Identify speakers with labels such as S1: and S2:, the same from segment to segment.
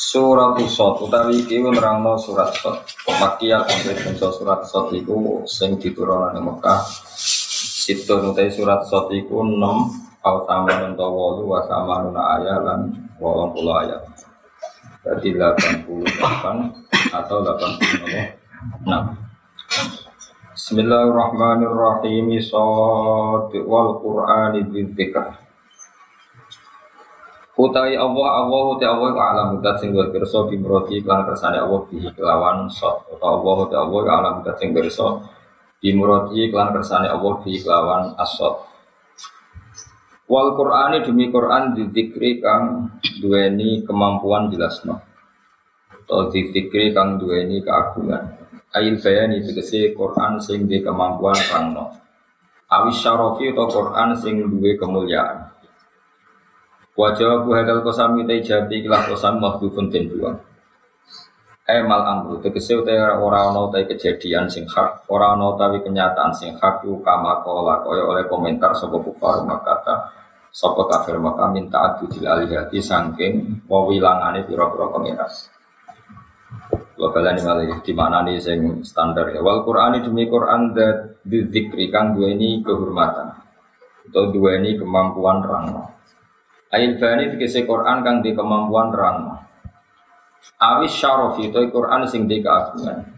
S1: Surat Sot utawi iki nerangno surat Sot. Makiyah sampai bangsa surat Sot iku sing diturunkan ing Mekah. Situn utai surat Sot iku 6 au sama nento wolu wa sama nuna ayat lan wolong puluh ayat. Jadi 88 atau 86. Bismillahirrahmanirrahim. Sot wal Qur'ani dzikr. Utai Allah Allah utai Allah alam mudat sing gue kerso bimroti klan kersane Allah bihi kelawan sot Utai Allah utai Allah alam mudat sing kerso bimroti klan kersane Allah bihi kelawan asot Wal Qur'ani demi Qur'an dizikri kang duweni kemampuan jelasno. Atau dizikri kang duweni keagungan. Ail bayani tegese Qur'an sing di kemampuan rangno. Awis syarofi atau Qur'an sing duwe kemuliaan Wajah bu hadal kosam kita ijabi kilah kosam makhlukun den buang. Emal amru tegese utai ora ana utai kejadian sing hak, ora ana utawi kenyataan sing hak ku kama kola kaya oleh komentar sapa kufar makata sapa kafir maka minta adu dil alihati saking wawilangane pira-pira pengiras. Wa balani malih di mana nih sing standar ya. Wal Qur'ani demi Qur'an dat dzikri kang duweni kehormatan atau duweni kemampuan rangno. Ail bani dikese Quran kang di kemampuan terang. Awis syarofi itu Quran sing di keagungan.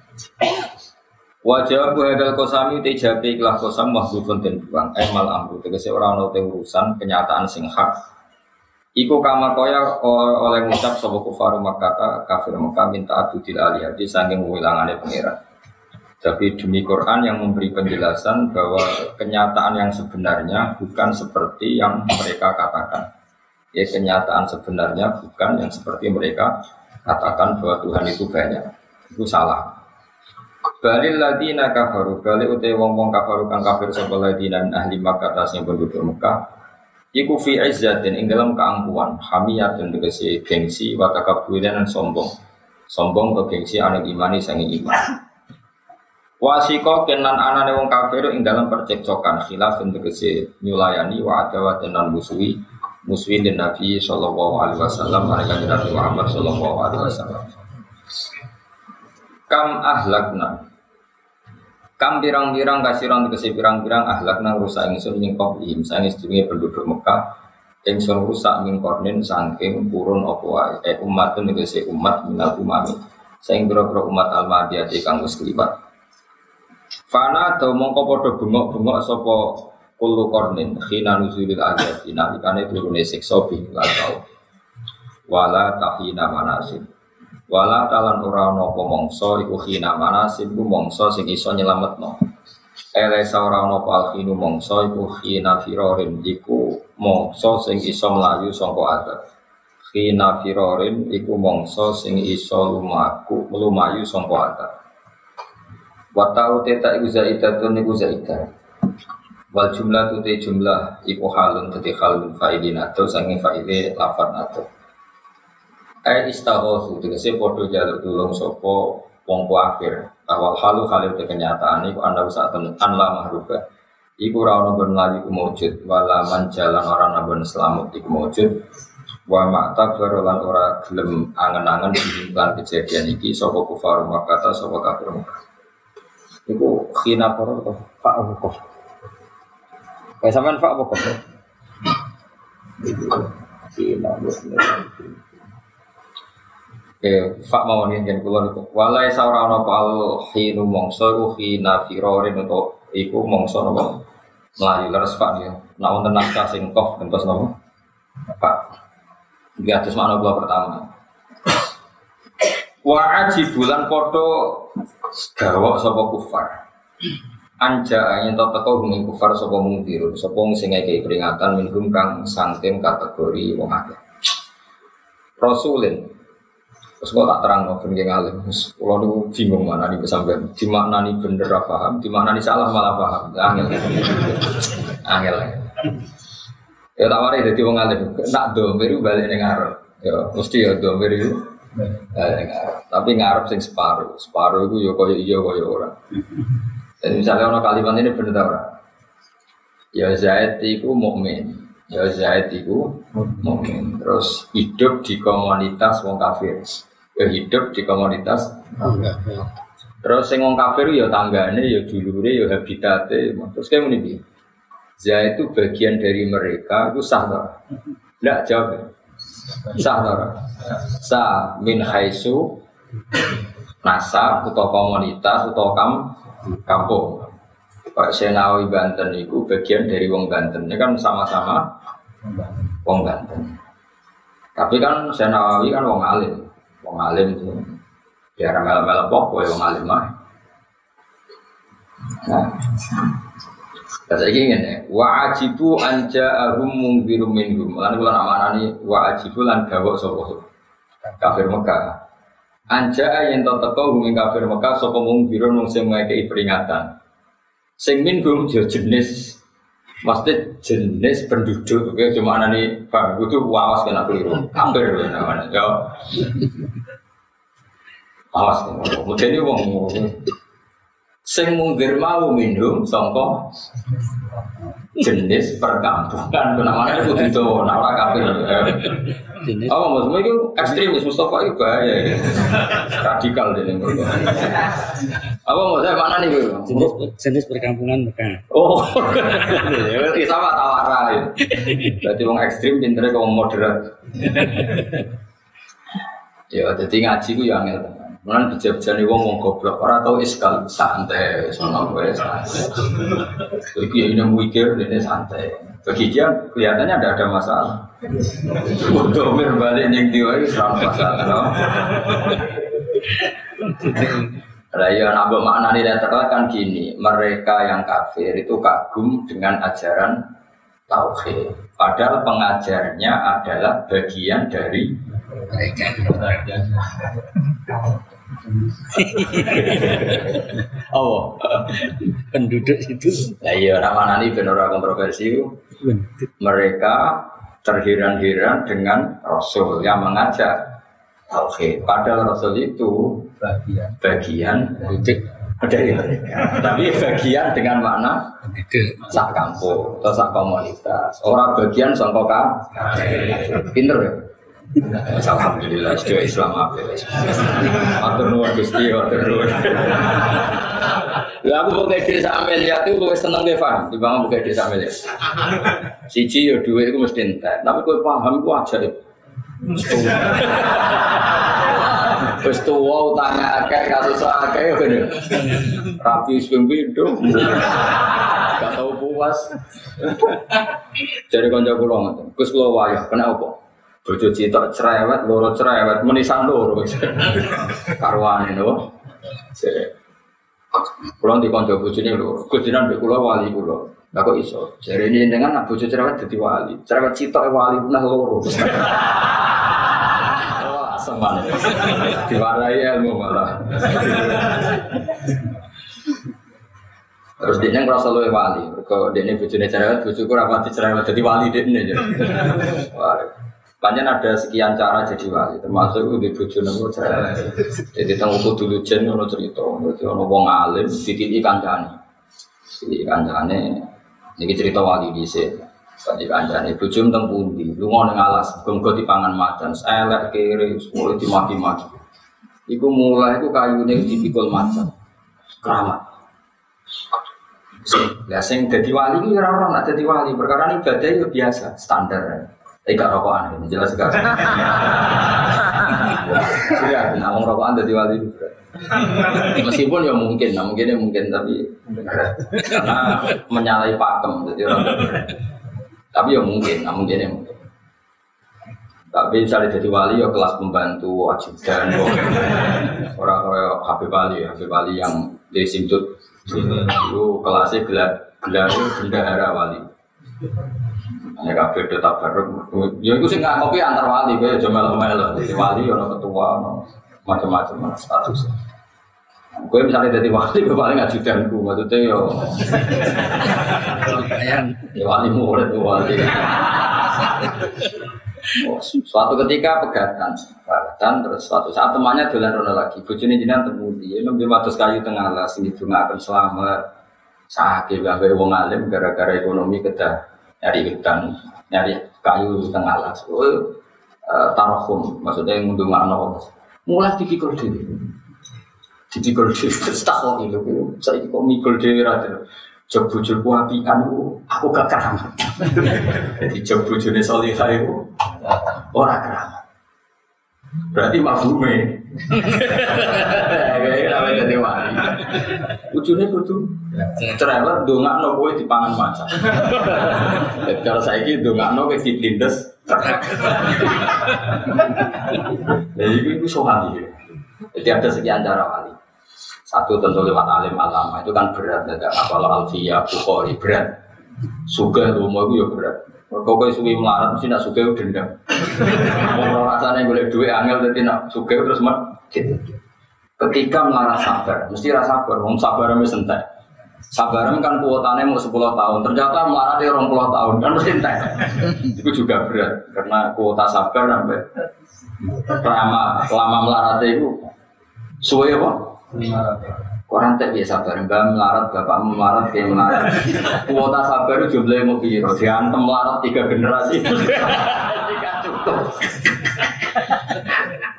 S1: Wajah bu kosami te jabe ikhlas kosam mahbubun den buang. Emal amru tegese ora ono te urusan kenyataan sing hak. Iku kama koya oleh ngucap sapa kufaru Makkah kafir Mekah minta adu dil aliyati saking wilangane pangeran. Tapi demi Quran yang memberi penjelasan bahwa kenyataan yang sebenarnya bukan seperti yang mereka katakan ya kenyataan sebenarnya bukan yang seperti mereka katakan bahwa Tuhan itu banyak. Itu salah. Balil ladina kafaru. Balik utai wong wong kafaru kang kafir Sobat ladina ahli Makkah yang penduduk Mekah. Iku fi izzatin ing dalam keangkuhan. Hamiyatun tegesi gengsi Watakabudan dan sombong. Sombong ke gengsi anu imani sangi iman. Wasiko kenan anane wong kafir ing dalam percekcokan. Khilaf tegesi nyulayani wa adawat dan musuhi muswin dan Nabi Shallallahu Alaihi Wasallam mereka Nabi Muhammad Shallallahu Alaihi Wasallam. Kam ahlakna. Kam pirang-pirang kasiran tegese pirang-pirang ahlakna rusak ingsun ing qablihim sang sedurunge penduduk Mekah ingsun rusak min kornin saking purun wae. Eh umatun tegese umat minal umami. Sing boro umat al-madiyati kang wis kliwat. Fana do mongko padha bengok-bengok sapa kullu kornin khina nuzulil adab nalikane turune siksa bi tau. Wala tahina manasib wala talan ora ana apa mangsa iku khina manasib ku mangsa sing iso nyelametno. Ele ora ana apa alkhinu mangsa iku khina firorin iku mangsa sing iso mlayu saka adab khina firorin iku mangsa sing iso lumaku lumayu saka adab wa ta'u teta iku zaidatun iku zaidah Wal jumlah tu te jumlah iku halun tadi halun faidin atau sangi faide lafad atau. Ayat istaghosu tegese podo jalur tulung sopo wong akhir. Awal halu halil te kenyataan iku anda usah an la mahruba. Iku rano berlari ku mewujud wala jalan orang nabon selamat iku mewujud. Wa makta lan ora gelem angen-angen dihimplan kejadian iki sopo kufar makata sopo kafir Makkah. Iku khina poro pak hukum. Kayak sampean Pak apa kok? Oke, fak mau nih jangan keluar itu. Walai saura no pal hinu mongso iku hina untuk iku mongso no melayu leres fak dia. Nak wonten naskah sing kof gentos no Pak. Iki atus makna gua pertama. Wa aji bulan podo gawok sapa kufar anja yang tak teko humi kufar sopo mungkir sopo sing ngekei peringatan minum kang sangtim kategori wong akeh rasulin Terus kok tak terang kok ben ngalim. Terus kula niku bingung mana nih sampean. Di mana nih bener ra paham, di mana nih salah malah paham. Angel. Angel. Ya tak mari dadi wong alim. Nak domir balik ning. Ya mesti ya domir itu. Ngarep. Tapi ngarep sing separuh. Separuh itu ya koyo iya koyo ora. Dan misalnya orang kalimat ini bener ta ora? Ya Zaid itu mukmin. Ya Zaid itu mukmin. Terus hidup di komunitas wong kafir. Ya hidup di komunitas Terus sing wong kafir ya tanggane ya dulure ya habitate. Terus kayak iki. Zaid itu bagian dari mereka itu sah tak? Tidak jawab. ya? Sah tak? Sah min haisu nasa atau komunitas atau kam kampung. Pak Senawi Banten itu bagian dari wong Banten. Ini kan sama-sama wong Banten. Tapi kan Senawi kan wong alim. Wong alim itu ya mel-mel pokok wong alim mah. Nah, Kata iki ngene, wa ajibu anja ahum mungbirum minhum. Kula amanani wa ajibu lan gawok sapa kafir Mekah. Anja yen to teko hum ing kafir Mekah sapa mungbirum mung sing ngekeki peringatan. Sing minhum yo jenis Maksudnya jenis penduduk, oke, cuma anani bang, itu wawas kena keliru, kafir namanya, ya. Awas, kemudian ini wong sing mungkir mau minum sangka jenis perkampungan. Namanya itu kudu itu nara kafir.
S2: Jenis.
S1: Apa maksudnya itu ekstremis Mustafa itu bahaya. Ya. radikal dia mereka apa maksudnya? Mana nih
S2: jenis jenis perkampungan Mekah.
S1: oh. Ya berarti sama tawara ya. Berarti wong ekstrim pinternya kaum moderat. Ya jadi ngaji ku ya angel Mulan bijak-bijak wong wong goblok ora tau iskal santai sono kowe santai. Iki ya ini mikir ini santai. Bagi dia kelihatannya ada ada masalah. Untuk berbalik yang dia itu serang masalah. No? Lah ya nambah makna nilai kan gini, mereka yang kafir itu kagum dengan ajaran tauhid. Padahal pengajarnya adalah bagian dari
S2: Mereka
S1: Allah.
S2: penduduk itu
S1: Lah iya nama nani ben ora kontroversi. Mereka terheran-heran dengan Rasul yang mengajak tauhid. Padahal Rasul itu
S2: bagian
S1: bagian
S2: penduduk
S1: dari mereka. Tapi bagian dengan makna sak kampung atau sak komunitas. Orang bagian sangka ka. Pinter ya. Alhamdulillah, sudah Islam apa? Matur nuwun Gusti, matur nuwun. Lah aku pakai desa Amelia itu gue seneng deh paham, timbang pakai desa Amelia. Siji ya duit itu mesti entek, tapi gue paham itu ajaib. Wis tuwa utangnya akeh kasus akeh ya bener. Rapi sing pindho. Gak tau puas. Jadi kanca kula ngoten. Gus kula wayah? Bojo citok cerewet, loro cerewet, menisan loro. Karwane no. Kulo di kanca bojone lho, Gus jinan mbek kula wali kula. Lah kok iso? Jare ini dengan nak bojo cerewet dadi wali. Cerewet citok wali punah loro. Wah, seman. Diwarai ilmu malah. Terus dia yang ngerasa luwe wali. Kok dia ini bojone cerewet, bojoku rapati cerewet jadi wali dia ini. Wah. Panjang ada sekian cara jadi wali, termasuk di bojo nemu cerewet. Jadi tentang uku dulu jen ono cerita, jadi ono wong alim, dititi kancane, dititi kancane. Ini cerita wali di sini. Tadi kancane, bojo tentang pundi, lu mau alas, gonggo di pangan macan, elek kiri, mulai dimaki-maki. Iku mulai iku kayune dipikul macan, keramat. Ya sing dadi wali iki ora ora nak dadi wali, perkara ibadah itu biasa, standar. Tapi gak rokokan, ini jelas. Sudah, nah wong rokokan dadi wali. Meskipun ya mungkin, nah mungkin ya mungkin tapi karena menyalahi pakem jadi orang. Tapi ya mungkin, nah mungkin ya mungkin. Tapi misalnya jadi wali ya kelas pembantu ajudan orang kayak Habib Wali, Habib Wali yang di Simtut itu kelasnya gelar gelar bendahara wali. Hanya kabeh do tabaruk. Ya iku sing ngakopi antar wali kowe aja melo-melo. Jadi wali ono ketua ono macam-macam status. Gue misalnya jadi wali, gue paling ngajudanku, maksudnya yo,
S2: Bayang.
S1: ya wali murid wali. Oh, suatu ketika pegatan, pegatan terus suatu saat temannya dolan rono lagi, bojone jenengan temu dia, nembe matus kayu tengah las ini juga akan selamat. Sakit gawe wong alim gara-gara ekonomi kedah nyari hutan, nyari kayu di tengah las. Oh, eh, tarohum, maksudnya yang ngundung makna mulai dipikul dhewe. Dipikul dhewe terus tak kok lho, saya kok mikul dhewe ra dhewe. Jog bojoku apian ku, aku gak keramat. Jadi jog bojone solihah iku ora keramat. Berarti mafhume. Kayak ora dadi wali. Ujune kudu trailer dongakno kowe dipangan macan. Jadi kalau saiki dongakno kowe diplindes. Jadi itu itu sohani. Jadi ada sekian cara wali. Satu tentu lewat alim alama itu kan berat. Tidak apa alfiyah, bukhori berat. Suga rumah itu ya berat. Kau kau suwi melarat mesti nak suga itu dendam. Mau rasanya boleh duit angel jadi nak suga terus mat. Ketika melarat sabar, mesti rasa sabar. Mau sabar mesti sentai. Sabarem kan kuotanya mau 10 tahun, ternyata melaratnya orang puluh tahun kan mesti entek. Itu juga berat karena kuota sabar sampai lama lama melaratnya itu suwe apa? Orang tak biasa bareng, mbak melarat, bapak melarat, kayak melarat. Kuota sabar itu jumlahnya mau biro, diantem melarat tiga generasi. Tidak cukup.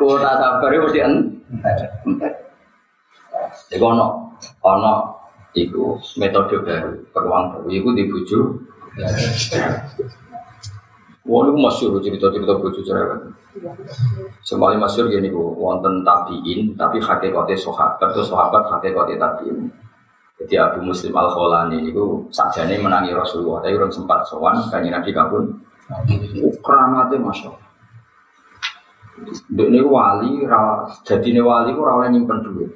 S1: Kuota sabar itu mesti entek. Iku ono, ono, iku metode baru, peruang baru, iku dibuju. Wah, itu masyur cerita-cerita buju cerewet. Sembali masyur gini bu, wonten tabiin, tapi hakikatnya sahabat, terus sahabat hakikatnya tabiin. Jadi Abu Muslim Al Kholani itu sajane menangi Rasulullah, tapi orang sempat sowan, kanji Nabi kabun. Keramatnya masya Allah. Dek wali, jadi ini wali ku rawat nyimpen duit.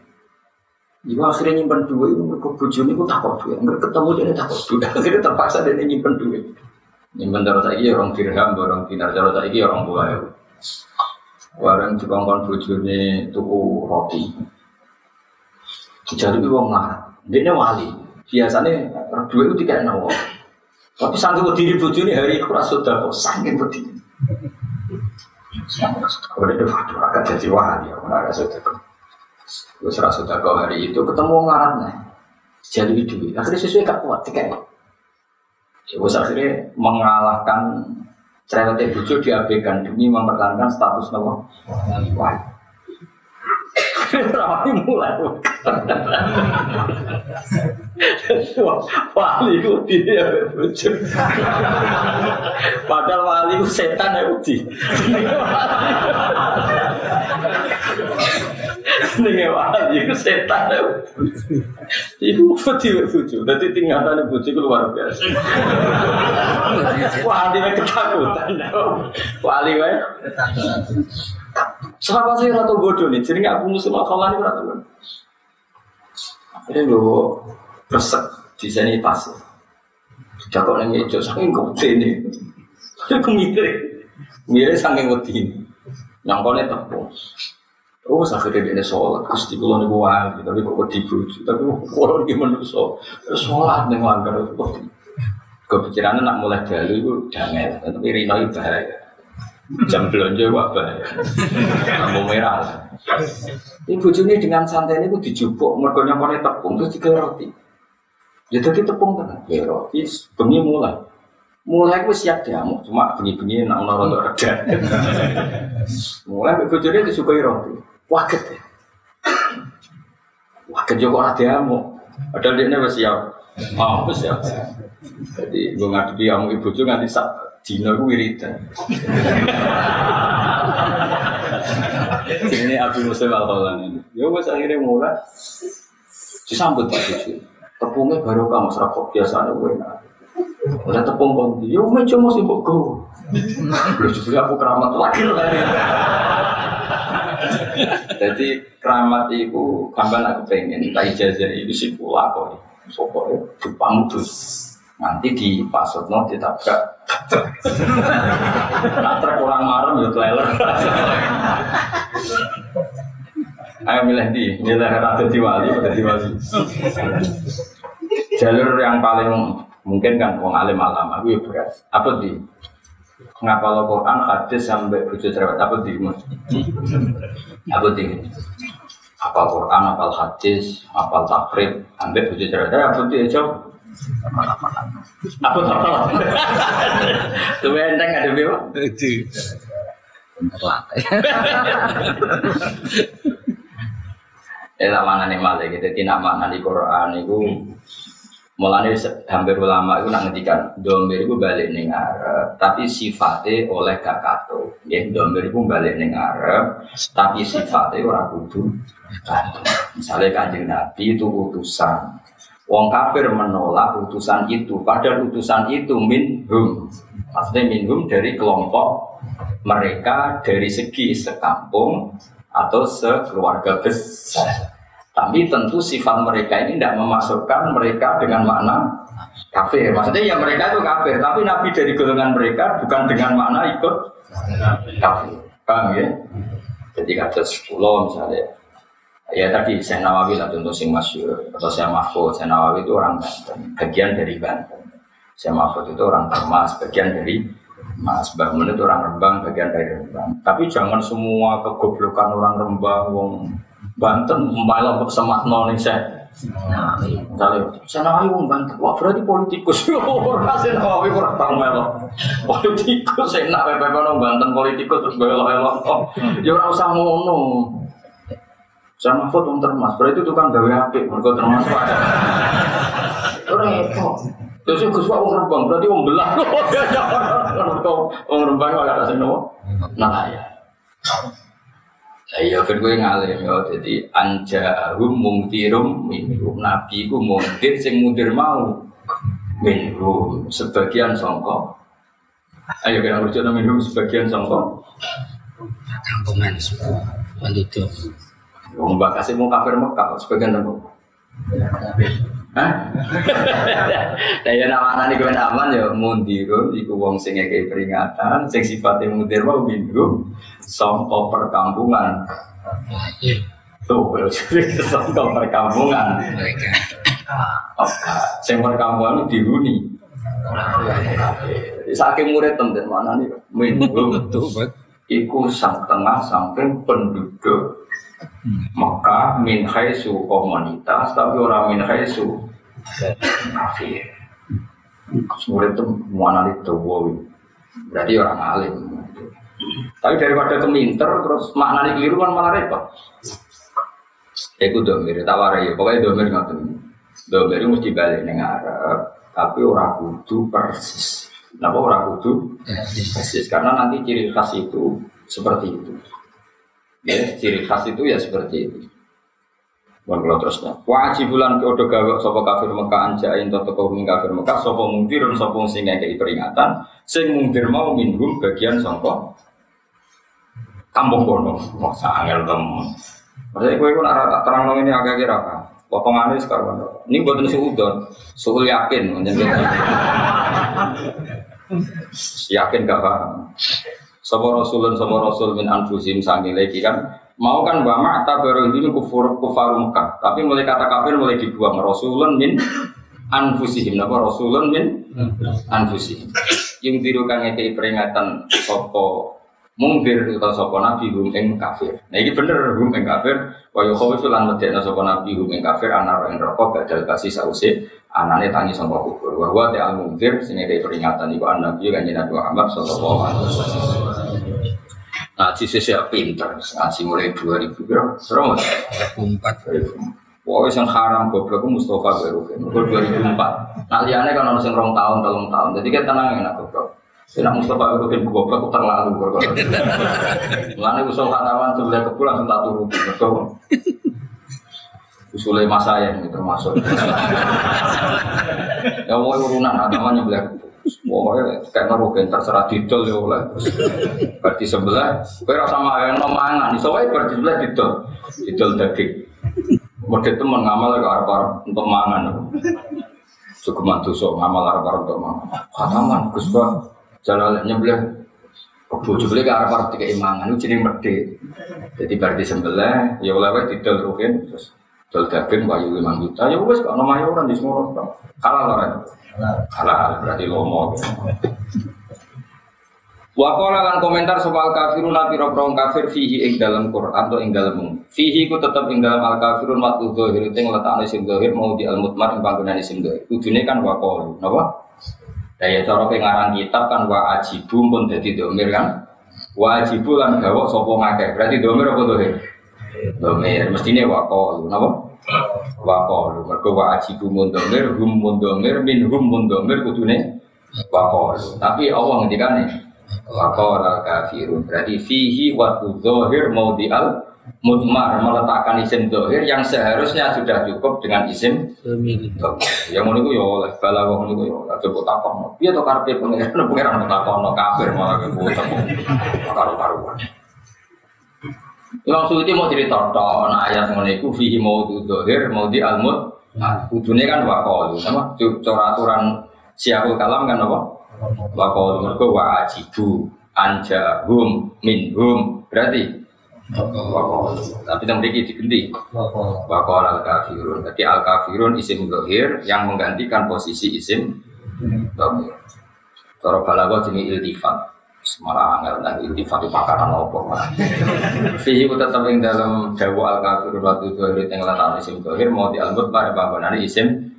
S1: Iku akhirnya nyimpen duit, mereka bujuni ku takut duit. Mereka ketemu dia takut duit, akhirnya terpaksa dia nyimpen duit. Nyimpen terus lagi orang dirham, orang dinar terus lagi orang tua ya. Warang dikongkon bujuni tuku roti. Jadi itu wong marah. Dia wali. Biasanya duit itu tidak nawa. Tapi sanggup berdiri bujuni hari itu rasa sudah kok sanggup berdiri. Kalau itu waduh agak jadi wali, aku nggak sudah. Gue serasa sudah kau hari itu ketemu ngaratnya. Jadi duit. Akhirnya sesuai gak kuat tiket. Ya, bos akhirnya mengalahkan cerewetnya bucu diabaikan demi mempertahankan status nama wali. Ramai mulai. wali itu dia bucu. Padahal wali itu setan ya uji. Nih wali itu setan ya. Ibu putih bucu. Jadi tinggalan bucu itu luar biasa. Wali itu ketakutan. Wali itu Siapa sih ratu bodoh nih? Jadi aku muslim akalan ini ratu bodoh. Akhirnya gue resek di sini pas. Tidak kok nanya hijau saking gede nih. Aku mikir, mikir saking gede ini. Yang kau nih. Oh, akhirnya dia sholat, gusti kulo nih wali, tapi kok wedi bojo, tapi kulo nih manusia, sholat nih langgar itu. Kepikirannya nak mulai itu jangan, tapi rino itu bahaya. Jam belanja wak bahaya, lampu merah. Ini bojone dengan santai ini dijupuk, mergonya kone tepung terus roti. Ya tadi tepung kan, ya roti, bengi mulai. Mulai aku siap diamuk, cuma bengi-bengi nak nol untuk reda. Mulai bojone disukai roti, waget ya. Waget juga orang diamuk, padahal dia ini siap. Mau siap. Jadi gue ngadepi amuk ibu juga nanti dino gue wiridan. Ini Abu Muslim al ini. Ya wes akhirnya mulai disambut Pak Cucu. Tepungnya baru kamu serakok biasa gue Udah tepung kondi, ya meja mau sibuk gue. Belum juga aku keramat lagi Jadi keramat itu kapan aku pengen, tak ijazah itu sih pula kok. Pokoknya Jepang tuh nanti di pasut no ditabrak. Nak truk kurang marem ya trailer. Ayo milih di milih rada diwali rada diwali. Jalur yang paling mungkin kan wong alim alam aku ya berat. Apa di? Ngapal Quran hadis sampai bujuk cerewet apa di? Apa di? Apal Quran apal hadis apal takrib sampai bujuk cerewet. Apa di aja apa apa tuh enteng ada beo ya tak mana nih malah gitu. Tidak mana di Quran itu mulanya hampir ulama itu nak domir itu balik ning Arab tapi sifatnya oleh gak kato ya domir itu balik ning Arab tapi sifatnya orang kudu misalnya kanjeng Nabi itu utusan Wong kafir menolak utusan itu, padahal utusan itu minhum, maksudnya minhum dari kelompok mereka dari segi sekampung atau sekeluarga besar. Tapi tentu sifat mereka ini tidak memasukkan mereka dengan makna kafir. Maksudnya ya mereka itu kafir, tapi Nabi dari golongan mereka bukan dengan makna ikut kafir. Paham ya? Jadi kata sepuluh misalnya, ya tadi saya Nawawi lah contoh sing masyur atau saya Mahfud, saya Nawawi itu orang Banten, bagian dari Banten. Saya Mahfud itu orang Termas, bagian dari Mas Bangun itu orang Rembang, bagian dari Rembang. Tapi jangan semua kegoblokan orang Rembang, wong Banten malah semat nih saya. Misalnya, saya Nawawi wong Banten, wah berarti politikus. Orang saya Nawawi tahu melo. Politikus, saya nak pepe Banten politikus terus belok-belok. Oh, ya ora usah ngono. Saya Mahfud wong termas, berarti tukang gawe apik, mergo termas wae. Repot. Terus Gus Pak wong Rembang, berarti wong belah. Mergo wong Rembang ora ada sing nopo. Nah ya. Ya kan gue ngalim ya, jadi anjahum mungtirum minhum nabi ku mungtir sing muntir mau minhum sebagian songko. Ayo kita rujuk minhum sebagian songko.
S2: Kampungan semua. Penduduk.
S1: Wong Mbak kasih mau kafir Mekah sebagian songko. Hah? Ya nama anak gue aman ya mundirun iku wong sing ngekei peringatan sing sifatnya mundir mau minhum songko perkampungan. Tuh, songko perkampungan. Sing perkampungan dihuni. Saking murid temen mana nih?
S2: Bet.
S1: iku sang tengah samping penduduk Mekah min khaisu komunitas tapi orang min khaisu kafir. Murid itu mana itu berarti orang alim. Tapi daripada keminter terus maknanya keliru kan malah repot. Iku domir, tawarai ya, pokoknya domir nggak Domir itu mesti balik neng Arab, tapi orang kudu persis. Kenapa orang kudu persis? Karena nanti ciri khas itu seperti itu. Ya, ciri khas itu ya seperti itu. Bukan kalau terusnya. Wajib bulan kode gawe sopo kafir Mekah anjain toto kau kafir Mekah sopo mungkir sopo sing ngekei peringatan sing mungkir mau minhum bagian sopo kampung kono. Wah sangel temen. Maksudnya gue pun arah terang nong ini agak kira apa? Potongannya sekarang. Ini buat suudon, suul yakin, menjadi yakin gak paham. Sopo rasulun sopo rasul min anfusim sangi lagi kan. Mau kan wa ma'ta baru ini kufur kufar Mekah. Tapi mulai kata kafir mulai dibuang. Rasulun min anfusihim. Napa? Rasulun min anfusihim. Yang tirukan ngekei peringatan sopo mungkir atau sopo nabi hum ing kafir. Nah ini bener hum ing kafir. Wa yukhawifu lan medekna sopo nabi hum ing kafir. Anar rokok badal kasih sause anane tangi sangka kubur. Wa huwa ta'al mungkir sing peringatan iku an nabi kan Nabi Muhammad sallallahu alaihi wasallam ngaji sisi pinter ngaji mulai 2000 berapa terus
S2: Empat.
S1: Pokoknya yang haram goblok itu Mustafa Berukin, itu 2004. Nah liane kan orang rong tahun, telung tahun. Jadi kita tenang enak goblok. Tidak Mustafa Berukin goblok itu terlalu goblok. Lalu usul khatawan sebelah kebul langsung tak turun. Betul. Usulnya mas saya ini termasuk. ya mau urunan agamanya belah Pokoknya kayak ngerukin terserah didol ya oleh. Berarti sebelah, kue rasa makan no mangan, wae berarti sebelah didol, didol daging. Model temen ngamal ke arah arah untuk mangan. Sukuman tusuk ngamal arep-arep tok mang. Khataman Gus Ba. Jalan nyembelih Kebo jebule ke arep-arep tiga imangan itu jeneng medhe. Jadi bar disembelih ya oleh didol ruhin terus dol daging wayu 5 juta ya wis kok nama orang di semua orang. Halal ora? Halal berarti lomo. Wakola lan komentar soal kafirun nabi robrong kafir fihi ing dalam Quran atau ing dalam fihi ku tetap ing dalam al kafirun waktu dohir itu yang letaknya isim dohir mau di al mutmar ing panggungan isim dohir. Ujungnya kan wakol, napa? Nah ya cara pengarang kitab kan wa ajibu pun jadi domir kan. Wa ajibu lan gawok sopo ngake. Berarti domir apa dohir? Domir. Mestinya wakol, napa? Wakol. Mereka wa ajibu mun domir, hum mun domir, min hum mun domir kudune wakol. Tapi Allah ngendikan nih Waqala kafirun Berarti fihi waktu zohir mau di al mutmar meletakkan isim zohir yang seharusnya sudah cukup dengan isim yang mau niku ya oleh bala wong niku ya oleh. Coba takon piye to karepe pangeran pangeran takon kafir malah ke bocah karo-karuan Imam Suyuti mau cerita tok ana ayat ngono iku fihi mau zohir mau di al mut nah kudune kan waqalu nama cara aturan siapul kalam kan apa Wakol mergo wa ajibu anjahum minhum berarti wakol. Tapi yang memiliki diganti wakol al kafirun. Jadi al kafirun isim dohir yang menggantikan posisi isim dohir. Cara balago jenis iltifat. Malah angel dan iltifat itu pakaran apa malah. Fihi tetap dalam dawa al kafirun waktu dohir yang letak isim dohir mau dialmut pada bangunan isim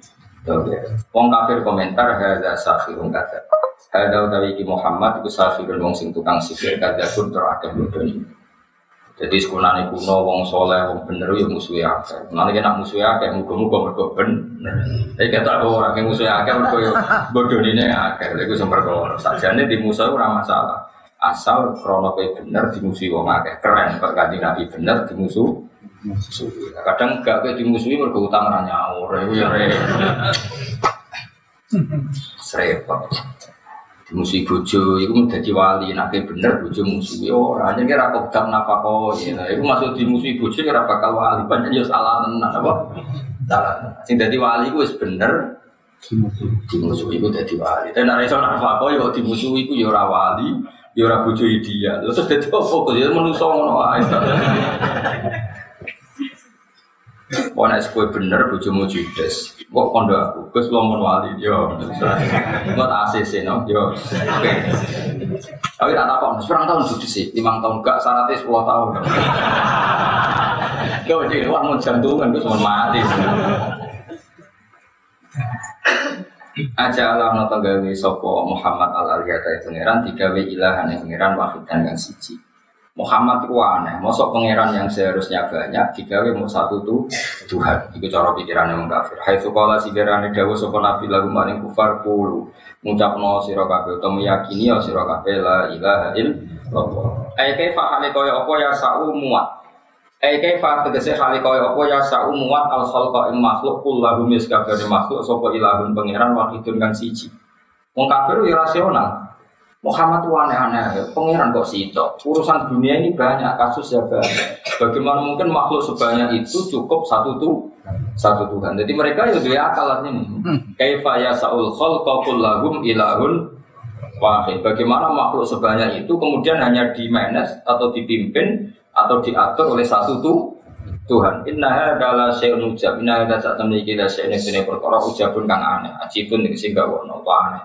S1: dohir. Wong kafir komentar hadza sakhirun kata. Hadal utawi Muhammad iku safirun wong sing tukang sihir kadakun terakeh bodoni. Jadi sekolahnya kuno, wong soleh, wong bener, ya musuhnya akeh. Nanti kena musuhnya akeh, muka-muka mereka. Tapi kata ada orang yang musuhnya akeh, mereka ya bodoh ini akeh. Itu yang berkor. Sajane di musuh ora masalah. Asal krono kayak bener dimusuhi wong akeh. Keren, Kanjeng Nabi bener dimusuh. Kadang gak kayak dimusuhi mereka utang. Itu ya repot musuh bojo itu menjadi wali nanti bener bojo musuh orang hanya kira kok tak nafako ya. Itu masuk di musuh bojo kira bakal wali. Banyak ya salah tenan apa? Salah sing jadi wali itu bener. Di musuh itu jadi wali. Dan ada yang nafako ya di musuh itu ya ora wali ya ora bojo dia. Terus jadi apa? Kok dia menusuk ngono ae Wah, nek kowe bener bojomu judes. Kok kondo aku, Gus lomun wali yo. Ngot ACC no yo. Oke. Tapi tak takon, sekarang tahun judes sih, lima tahun gak syaratnya sepuluh tahun. Kau jadi wah mau jantungan, gue cuma mati. Aja Allah nonton gawe sopo Muhammad al Aliyata itu pangeran tiga ilahan yang pangeran wahid dan yang siji. Muhammad itu aneh, mosok pangeran yang seharusnya banyak digawe mau satu tuh Tuhan. Itu cara pikiran yang kafir. Hai sekolah si gerane dawu sopo nabi lagu maring kufar pulu no sira kabeh utawa meyakini ya sira kabeh la ilaha illallah. Ai kaifa hale kaya apa ya sa'u muat. Ai kaifa tegese hale apa ya sa'u muat al khalqa ing makhluk kullahu mis kabeh makhluk sapa ilahun pangeran wahidun kang siji. Wong kafir ya rasional. Muhammad itu aneh-aneh, pangeran kok situ. Urusan dunia ini banyak, kasus ya banyak. Bagaimana mungkin makhluk sebanyak itu cukup satu tuh satu Tuhan. Jadi mereka ya dia akal ini. Kaifa ya saul khalqa lahum ilahun wahid. Bagaimana makhluk sebanyak itu kemudian hanya di manage atau dipimpin atau diatur oleh satu tuh Tuhan. Inna adalah syai'un ujab. Inna hadza saat memiliki syai'un ini perkara ujabun kang aneh. Ajibun sehingga wono aneh.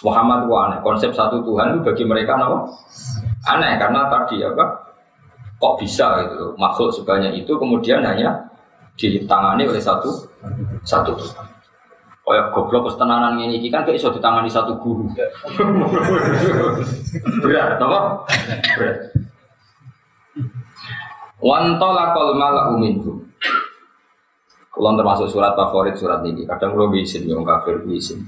S1: Muhammad itu aneh. Konsep satu Tuhan itu bagi mereka apa? Aneh karena tadi apa? Kok bisa gitu makhluk sebanyak itu kemudian hanya ditangani oleh satu satu Tuhan. Oh ya goblok kesetenanan ini kan kayak iso ditangani satu guru. Berat, apa? Berat. Wantolakol malah uminhum. Kalau termasuk surat favorit surat ini, kadang lo bisin, yang kafir bisin.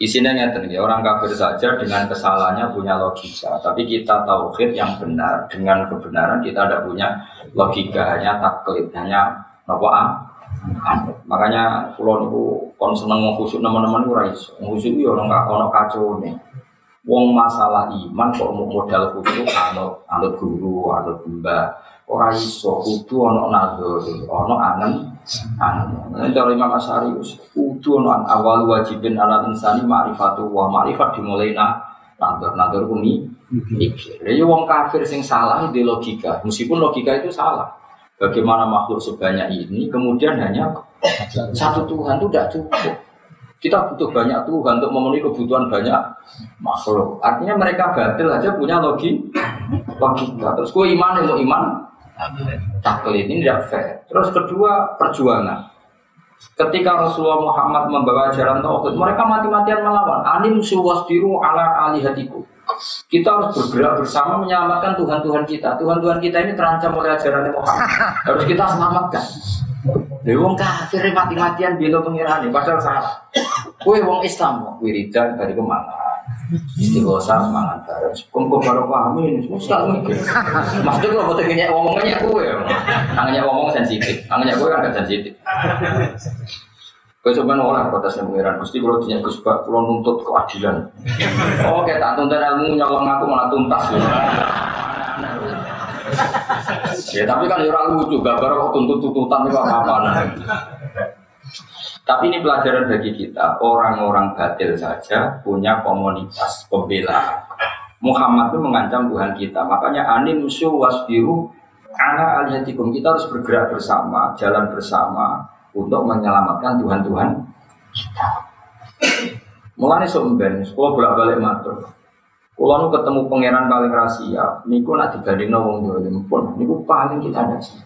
S1: Isinya ngeten ya, orang kafir saja dengan kesalahannya punya logika. Tapi kita tauhid yang benar dengan kebenaran kita tidak punya logika, hanya taklid, hanya apa Makanya pulau niku kon seneng khusyuk teman-teman ora iso. Khusyuk yo orang ono kacau nih. Wong masalah iman kok modal khusyuk anut anut guru, anut mbah. Ora iso kudu ana nazar, ana angen angen. Nek cara Imam Asy'ari kudu ana awal wajibin ala insani ma'rifatu wa ma'rifat dimulai na nazar nazar kuni mikir. Ya wong kafir sing salah di logika, meskipun logika itu salah. Bagaimana makhluk sebanyak ini kemudian hanya satu Tuhan itu tidak cukup. Kita butuh banyak Tuhan untuk memenuhi kebutuhan banyak makhluk. Artinya mereka batil aja punya logi logika. Terus gue iman mau iman taklid ini tidak fair. Terus kedua perjuangan. Ketika Rasulullah Muhammad membawa ajaran tauhid, mereka mati-matian melawan. Anim suwasbiru ala alihatiku. Kita harus bergerak bersama menyelamatkan Tuhan-Tuhan kita. Tuhan-Tuhan kita ini terancam oleh ajaran Muhammad. Harus kita selamatkan. Dewi wong kafir mati-matian bela pengirane padahal salah. Kue wong Islam wiridan dari ke mana? Istighosa semangat terus. Kumpul baru pahami ini mikir. Maksudnya kalau mau tanya ngomongnya kue, tangannya ngomong sensitif, tangannya kue kan sensitif. Kau protes yang pengiran. Mesti kalau punya Gus Bak, kalau nuntut keadilan. Oh, kayak tak tuntut ilmu nyolong aku malah tuntas. ya tapi kan ya orang lucu, gak kok tuntut tuntutan itu apa apa. Tapi ini pelajaran bagi kita, orang-orang batil saja punya komunitas pembelaan. Muhammad itu mengancam Tuhan kita, makanya anim su wasbiru ana aliyatikum kita harus bergerak bersama, jalan bersama untuk menyelamatkan Tuhan-Tuhan kita. Mulai somben, sekolah bolak-balik matur. Kalau nu ketemu pangeran paling rahasia, niku nak dibanding wong dolim pun, niku paling kita ada sih.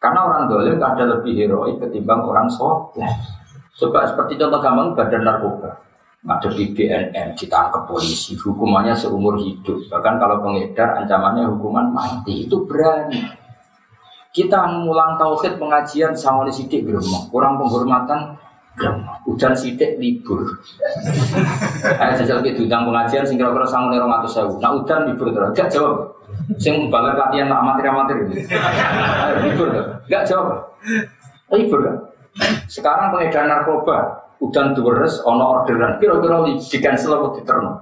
S1: Karena orang dolim ada lebih heroik ketimbang orang soleh. Coba seperti contoh gampang badan narkoba. Ada di BNN, ditangkap polisi, hukumannya seumur hidup. Bahkan kalau pengedar ancamannya hukuman mati. Itu berani. Kita ngulang tauhid pengajian sama di sidik. Kurang penghormatan Udan sidik libur. Ayo jajal ke diundang pengajian sing kira-kira lima ratus sewu. Nah udan libur terus. Gak jawab. Sing balik latihan amatir-amatir. Libur terus. Gak jawab. Libur kan? Sekarang pengedar narkoba, udan deres, ono orderan, kira-kira di cancel atau diterno?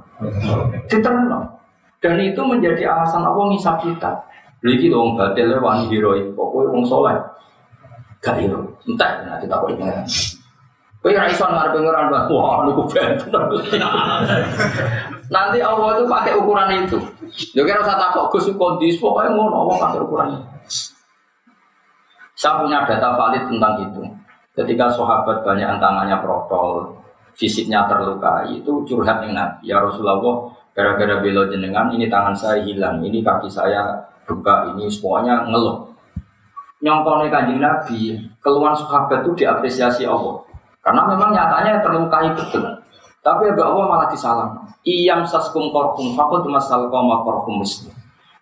S1: Diterno. Dan itu menjadi alasan apa ngisap kita. Lagi dong batilnya wani heroik, pokoknya wong soleh. Gak hero, entah nanti tak boleh pengen. Kau yang iso ngarep pengeran wah benten. Nanti Allah itu pakai ukuran itu. Yo kira usah takut Gus kondisi pokoknya ngono Allah pakai ukuran itu. Saya punya data valid tentang itu. Ketika sahabat banyak tangannya protol, fisiknya terluka, itu curhat Nabi. Ya Rasulullah, gara-gara belo jenengan, ini tangan saya hilang, ini kaki saya buka, ini semuanya ngeluh. Nyongkone kanjeng Nabi, keluhan sahabat itu diapresiasi Allah. Karena memang nyatanya terlukai betul. Tapi ya Allah malah disalam. Iyam saskum korkum fakut masal koma korkum muslim.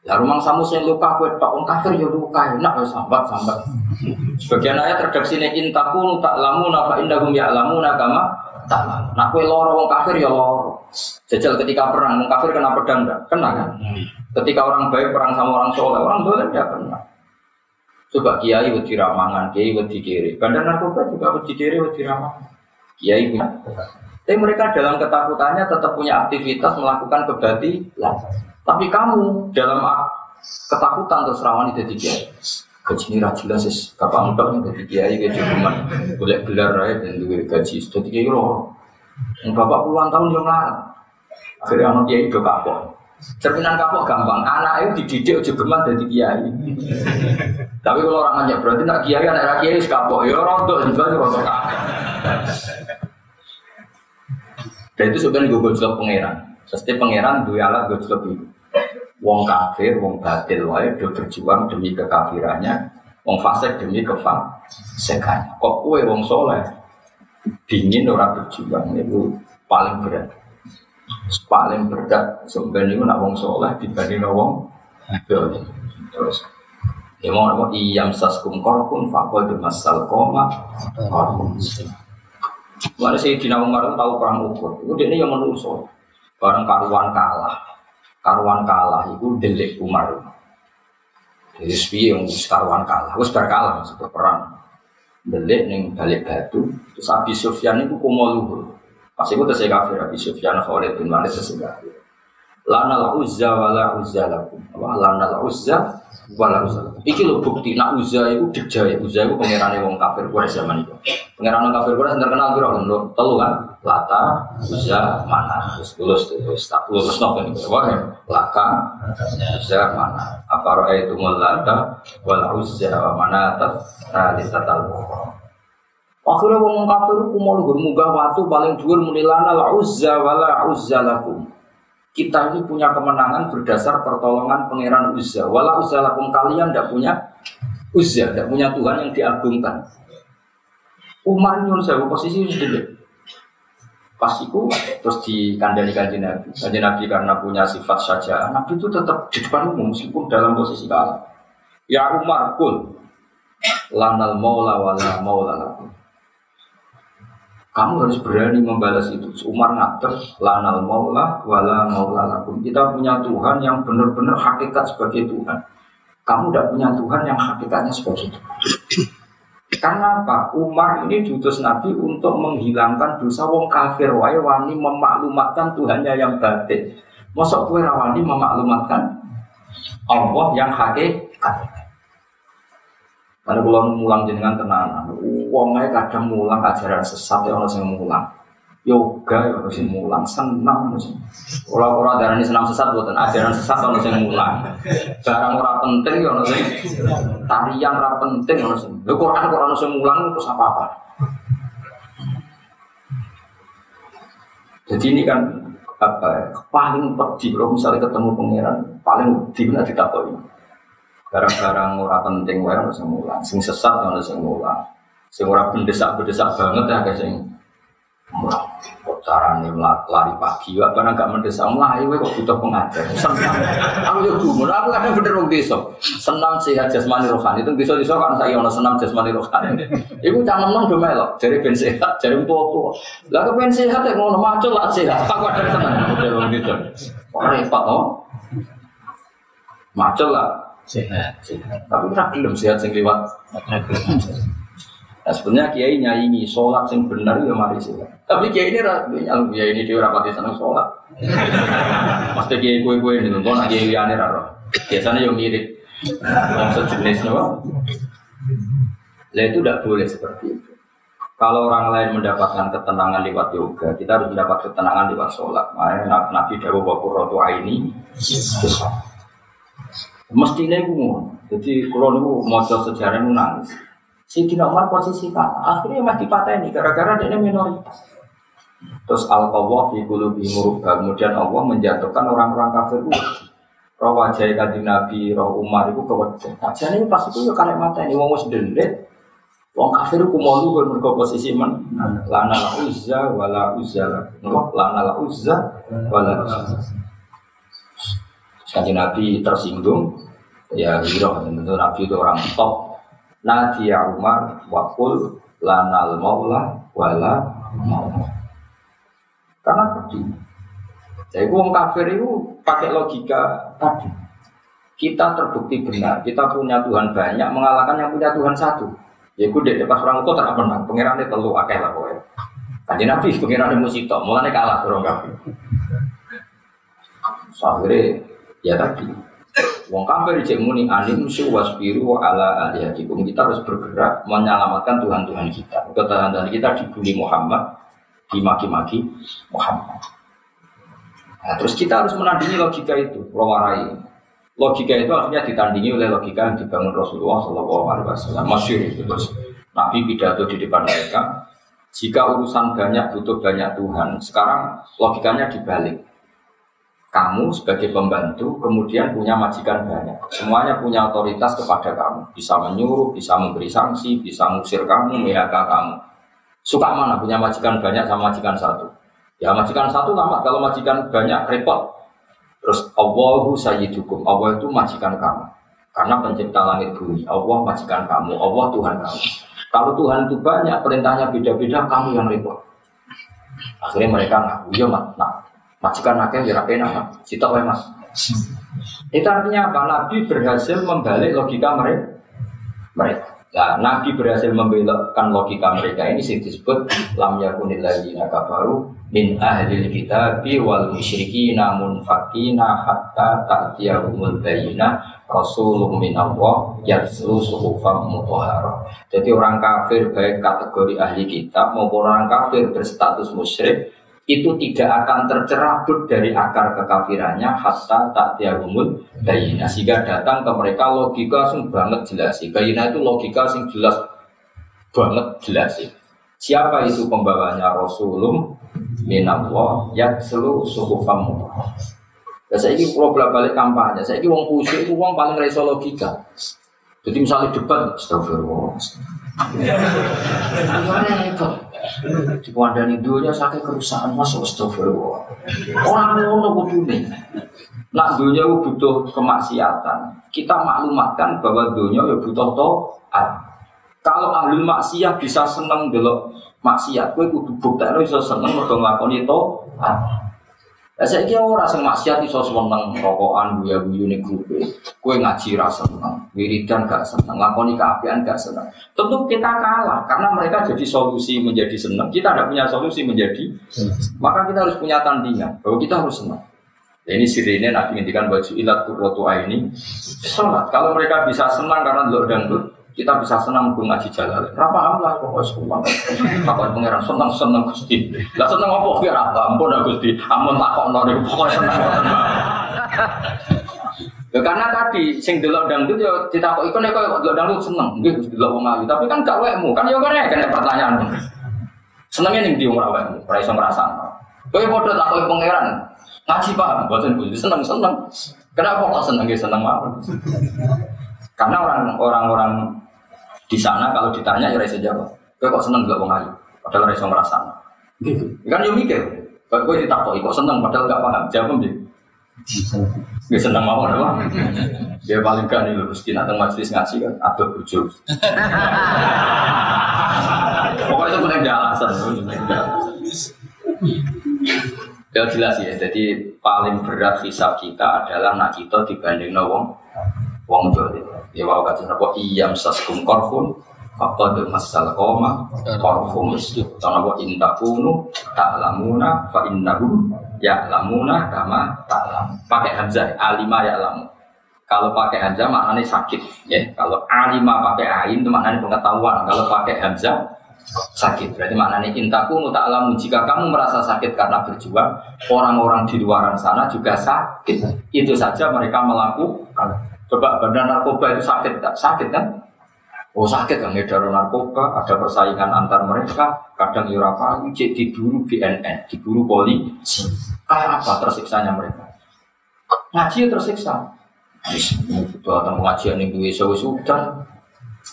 S1: Ya rumah samu sing luka kue tok kafir ya luka enak ya sambat sambat. Sebagian ayat redaksi ini intaku tak lamu nafa indahum ya lamu nakama tak lamu. Nah kue loro wong kafir ya loro. Jajal ketika perang wong kafir kena pedang enggak? Kena kan? Ketika orang baik perang sama orang soleh, orang boleh ya kena. Coba kiai wedi ramangan, kiai wedi kiri. Bandar narkoba juga wedi kiri, wedi ramangan. Kiai punya. Tapi mereka dalam ketakutannya tetap punya aktivitas melakukan kebatilan. Tapi kamu dalam ketakutan terus rawan itu kiai. Gaji ini jelas sih, kapan udah nih gaji kiai gaji cuma boleh gelar ya dan juga gaji sudah tiga euro. Bapak puluhan tahun yang lalu, akhirnya anak kiai itu kapok. Cerminan kapok gampang, anak itu dididik udah geman dari kiai. Tapi kalau orang nanya berarti nak kiai anak kiai kapok, ya rontok juga sih rontok Dan itu sebenarnya gue gojlok pangeran. Pasti pangeran dua alat gojlok itu. Wong kafir, wong batil wae do berjuang demi kekafirannya, wong fasik demi kefasikannya. Kok kue wong soleh dingin orang berjuang itu paling berat. Paling berat sebenarnya itu nak wong soleh dibanding wong batil. Terus Ya mau nama iyam saskum korkum fakol masal koma korkum Mana sih Dina Umar tahu perang ukur, itu dia yang menusuk bareng karuan kalah karuan kalah itu delik Umar. Jadi sepi yang karuan kalah, wis kalah maksudnya perang. Delik neng balik batu, terus Abi Sufyan itu kumo luhur. Pas itu terus kafir Abi Sufyan Khalid bin Walid terus kafir. Lana uzza wala uzza lakum. Lana wala uzza. Lakum. Iki lho bukti nak uzza iku dijaya. Uzza iku pangerane wong kafir Quraisy zaman itu. Pangeran wong kafir Quraisy terkenal piro kan? Telu kan? Lata, Uzza, Mana. Terus lulus terus tak lulus napa niku. Wah, Laka, Uzza, Mana. Apa itu lata wal Uzza wa Manata salisatal ukhra. Akhirnya wong kafir ku mau lugur munggah watu paling dhuwur muni lana la uzza wala uzza lakum. Kita ini punya kemenangan berdasar pertolongan pangeran Uzza. Wala uzza lakum kalian tidak punya Uzza, tidak punya Tuhan yang diagungkan. Umar nyuruh saya posisi sendiri. Pas itu terus dikandani kanjeng Nabi. Kanjeng Nabi karena punya sifat saja, Nabi itu tetap di depan umum meskipun dalam posisi kalah. Ya Umar kul lanal maula wala maula lakum. Kamu harus berani membalas itu. Umar ngatur lanal maula wala maula lakum. Kita punya Tuhan yang benar-benar hakikat sebagai Tuhan. Kamu tidak punya Tuhan yang hakikatnya sebagai Tuhan. Karena apa? Umar ini diutus Nabi untuk menghilangkan dosa wong kafir wae wani memaklumatkan Tuhannya yang batin. Mosok kue rawani memaklumatkan Allah yang hakikat. Karena kalau mulang jenengan tenanan, uangnya kadang mulang ajaran sesat ya orang yang mulang. Yoga ya orang yang mulang, senang sih. Orang-orang darah ini senang sesat buatan ajaran sesat orang yang mulang. Barang orang penting ya orang yang tarian orang penting orang yang. Quran Quran yang mulang itu apa apa? Jadi ini kan apa ya, paling pedih kalau misalnya ketemu pangeran paling pedih nanti ditakoi barang-barang ora penting wae ono sing mulang, sing sesat ono sing mulang. Sing ora mendesak-mendesak banget ya guys sing mulang. Kok carane lari pagi wae karena gak mendesak mlayu kok butuh pengajar. Senang. Aku yo gumun, aku kadang bener wong desa. Senam sehat jasmani rohani itu desa-desa kan saya ono senam jasmani rohani. Iku cangkem nang do melok, jare ben sehat, jare tua-tua. Lah kok ben sehat ya ngono macul lah sehat. Aku ada seneng model wong desa. Repot to? Macul lah
S2: sehat
S1: Tapi tak belum sehat sing liwat. Nah, sebenarnya kiai nyanyi sholat sing benar ya mari sih. Tapi kiai ini nyalung kiai ini dia rapati seneng sholat. Pasti kiai kue kue ini nonton kiai liane raro. Biasanya yang mirip yang sejenis no. Lah itu tidak boleh seperti itu. Kalau orang lain mendapatkan ketenangan lewat yoga, kita harus mendapat ketenangan lewat sholat. Makanya Nabi Dawu Bakur Rotu ini, Mestinya itu Jadi kalau niku mau sejarah itu nangis. Si Dina Umar posisi kan, akhirnya mati ini gara-gara dia minoritas. Terus al qawwah fi. Kemudian Allah menjatuhkan orang-orang kafir itu. Roh wajah kanjeng Nabi, roh Umar itu kewajah. Aja ini pas itu ya karek mata ini wong delit. Wong kafir ku mau lu mergo posisi man. Lana la uzza wala uzza. Lana la uzza wala uzza. Kanjeng Nabi tersinggung, ya hiro tentu Nabi itu orang top. Nadia Umar wakul lanal maula wala maula. Karena tadi, jadi wong kafir itu pakai logika tadi. Kita terbukti benar, kita punya Tuhan banyak mengalahkan yang punya Tuhan satu. Ya gue pas orang kota tak pernah, pengirannya telu akeh lah pokoknya. Kanji Nabi pengirannya musito, mulanya kalah orang kafir. Akhirnya Ya tadi, Wong kafir cek muni alim su wasbiru wa ala alihatikum. Kita harus bergerak menyelamatkan Tuhan-Tuhan kita. Tuhan-Tuhan kita dibully Muhammad, dimaki-maki Muhammad. Nah, terus kita harus menandingi logika itu, rawarai. Logika itu akhirnya ditandingi oleh logika yang dibangun Rasulullah Shallallahu Alaihi Wasallam. Masyur itu terus Nabi pidato di depan mereka. Jika urusan banyak butuh banyak Tuhan, sekarang logikanya dibalik kamu sebagai pembantu kemudian punya majikan banyak. Semuanya punya otoritas kepada kamu. Bisa menyuruh, bisa memberi sanksi, bisa ngusir kamu, PHK kamu. Suka mana punya majikan banyak sama majikan satu? Ya majikan satu lama, kalau majikan banyak repot. Terus Allahu sayyidukum, Allah itu majikan kamu. Karena pencipta langit bumi, Allah majikan kamu, Allah Tuhan kamu. Kalau Tuhan itu banyak, perintahnya beda-beda, kamu yang repot. Akhirnya mereka ngaku, ya mak, nah, majikan akeh ya rapena sitok wae mas. Itu artinya apa? Nabi berhasil membalik logika mereka. Mereka. Nah, Nabi berhasil membelokkan logika mereka ini sih disebut lam yakunil ladzina kafaru min ahlil kitabi wal namun fakina hatta ta'tiyahumul bayyina rasulun minallah yatslu suhufam mutahharah. Jadi orang kafir baik kategori ahli kitab maupun orang kafir berstatus musyrik itu tidak akan tercerabut dari akar kekafirannya hatta tak tiagumul bayina sehingga datang ke mereka logika sing banget jelas bayina itu logika sing jelas banget jelas siapa itu pembawanya Rasulullah minallah yang selu suhufam Ya saya ini bolak balik kampanye, saya ini uang kusik itu uang paling reso logika. Jadi misalnya debat, astagfirullah. Ya repot. Di kandani dunia sakit kerusakan masuk astagfirullah. Orang ngono kudune. Nak dunia butuh kemaksiatan. Kita maklumatkan bahwa dunia ya butuh to'at. Kalau ahli maksiat bisa seneng delok maksiat, kowe kudu buktekno bisa seneng mergo nglakoni to'at. Lah saiki ora sing maksiat iso seneng rokokan guya-guyu ning grupe. Kowe ngaji ra seneng, wiridan gak seneng, lakoni keapian gak seneng. Tentu kita kalah karena mereka jadi solusi menjadi seneng. Kita tidak punya solusi menjadi maka kita harus punya tandingan bahwa kita harus senang. Ya, ini sirine Nabi ngendikan baju ilat kurrotu ini sholat. Kalau mereka bisa senang karena dan dangdut, kita bisa senang pun ngaji jalan. Berapa amal pokoknya sekolah. Takut pangeran senang senang gusti. Lah senang apa kira apa? Ampun aku gusti. Ampun tak kok nori pokoknya senang. Ya karena tadi sing delok dangdut ya ditakok iku nek kok delok dangdut seneng. Nggih Gusti delok wong ayu, tapi kan gak wekmu. Kan ya kene kan pertanyaan. Senengnya ning ndi wong ora wekmu, ora iso ngrasakno. Kowe padha takoki pangeran. Ngaji paham, boten Gusti seneng-seneng. Kenapa kok seneng seneng mawon? Karena orang-orang di sana kalau ditanya ya rasa jawab. Kau kok seneng gak wong ayu? Padahal rasa merasa. Gitu. Kan yo mikir. Kau kau ditakoi kok seneng padahal gak paham. Jawab dia. Gak seneng mau apa? Dia paling kan terus kita tengah majelis ngaji kan ada bujuk. Pokoknya itu punya alasan. Ya jelas ya, jadi paling berat hisab kita adalah nak kita dibanding wong wong dolim. Ya wa kata napa iyam saskum korfun faqad masal koma korfum itu. Karena wa intakunu ta'lamuna fa innahum ya'lamuna kama ta'lam. Pakai hamzah alima ya'lamu. Kalau pakai hamzah maknanya sakit ya. Kalau alima pakai ain itu maknanya pengetahuan. Kalau pakai hamzah sakit. Berarti maknanya intakunu ta'lamu jika kamu merasa sakit karena berjuang, orang-orang di luaran sana juga sakit. Itu saja mereka melakukan. Coba bandar narkoba itu sakit tak? Sakit kan? Oh sakit kan ngedar narkoba, ada persaingan antar mereka, kadang Eropa cek diburu BNN, diburu polisi. Kayak apa tersiksanya mereka? Ngaji tersiksa. Datang pengajian yang gue sewa sudan,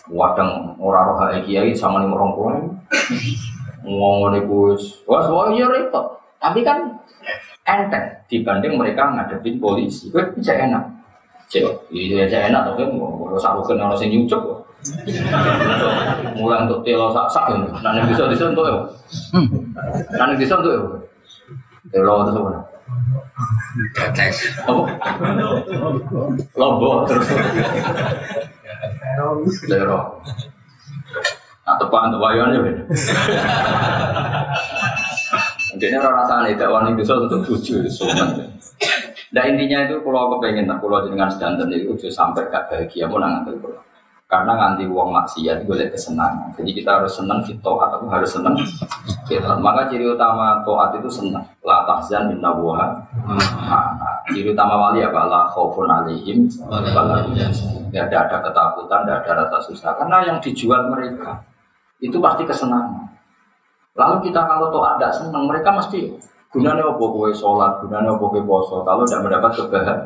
S1: wadang orang roh kiai sama nih orang tua ngomong nih gus, wah semua iya repot. Tapi kan enteng dibanding mereka ngadepin polisi, gue bisa enak. Cek, iya cek enak tapi kalau sak rukun orang sing nyucuk. Mulai untuk telo sak sak ya, nanti bisa disentuh ya. Nanti disentuh ya. Telo itu semua. Apa? Lombok terus. Telo. Nah, tepan untuk bayan ya beda. Jadi rasanya tidak wani bisa untuk tujuh, sunnah. Nah intinya itu kalau aku pengen tak kalau dengan sedanten itu udah sampai gak bahagia mau nanti kalau karena nganti uang maksiat gue lihat kesenangan. Jadi kita harus senang fito atau harus senang kita. Maka ciri utama toat itu senang. La tahzan bin. Nah, ciri utama wali apa? La khaufun alaihim. Tidak ada ketakutan, tidak ada rasa susah. Karena yang dijual mereka itu pasti kesenangan. Lalu kita kalau toat tidak senang, mereka mesti Gunanya apa kowe sholat, gunanya apa kowe poso, kalau tidak mendapat kebahagiaan.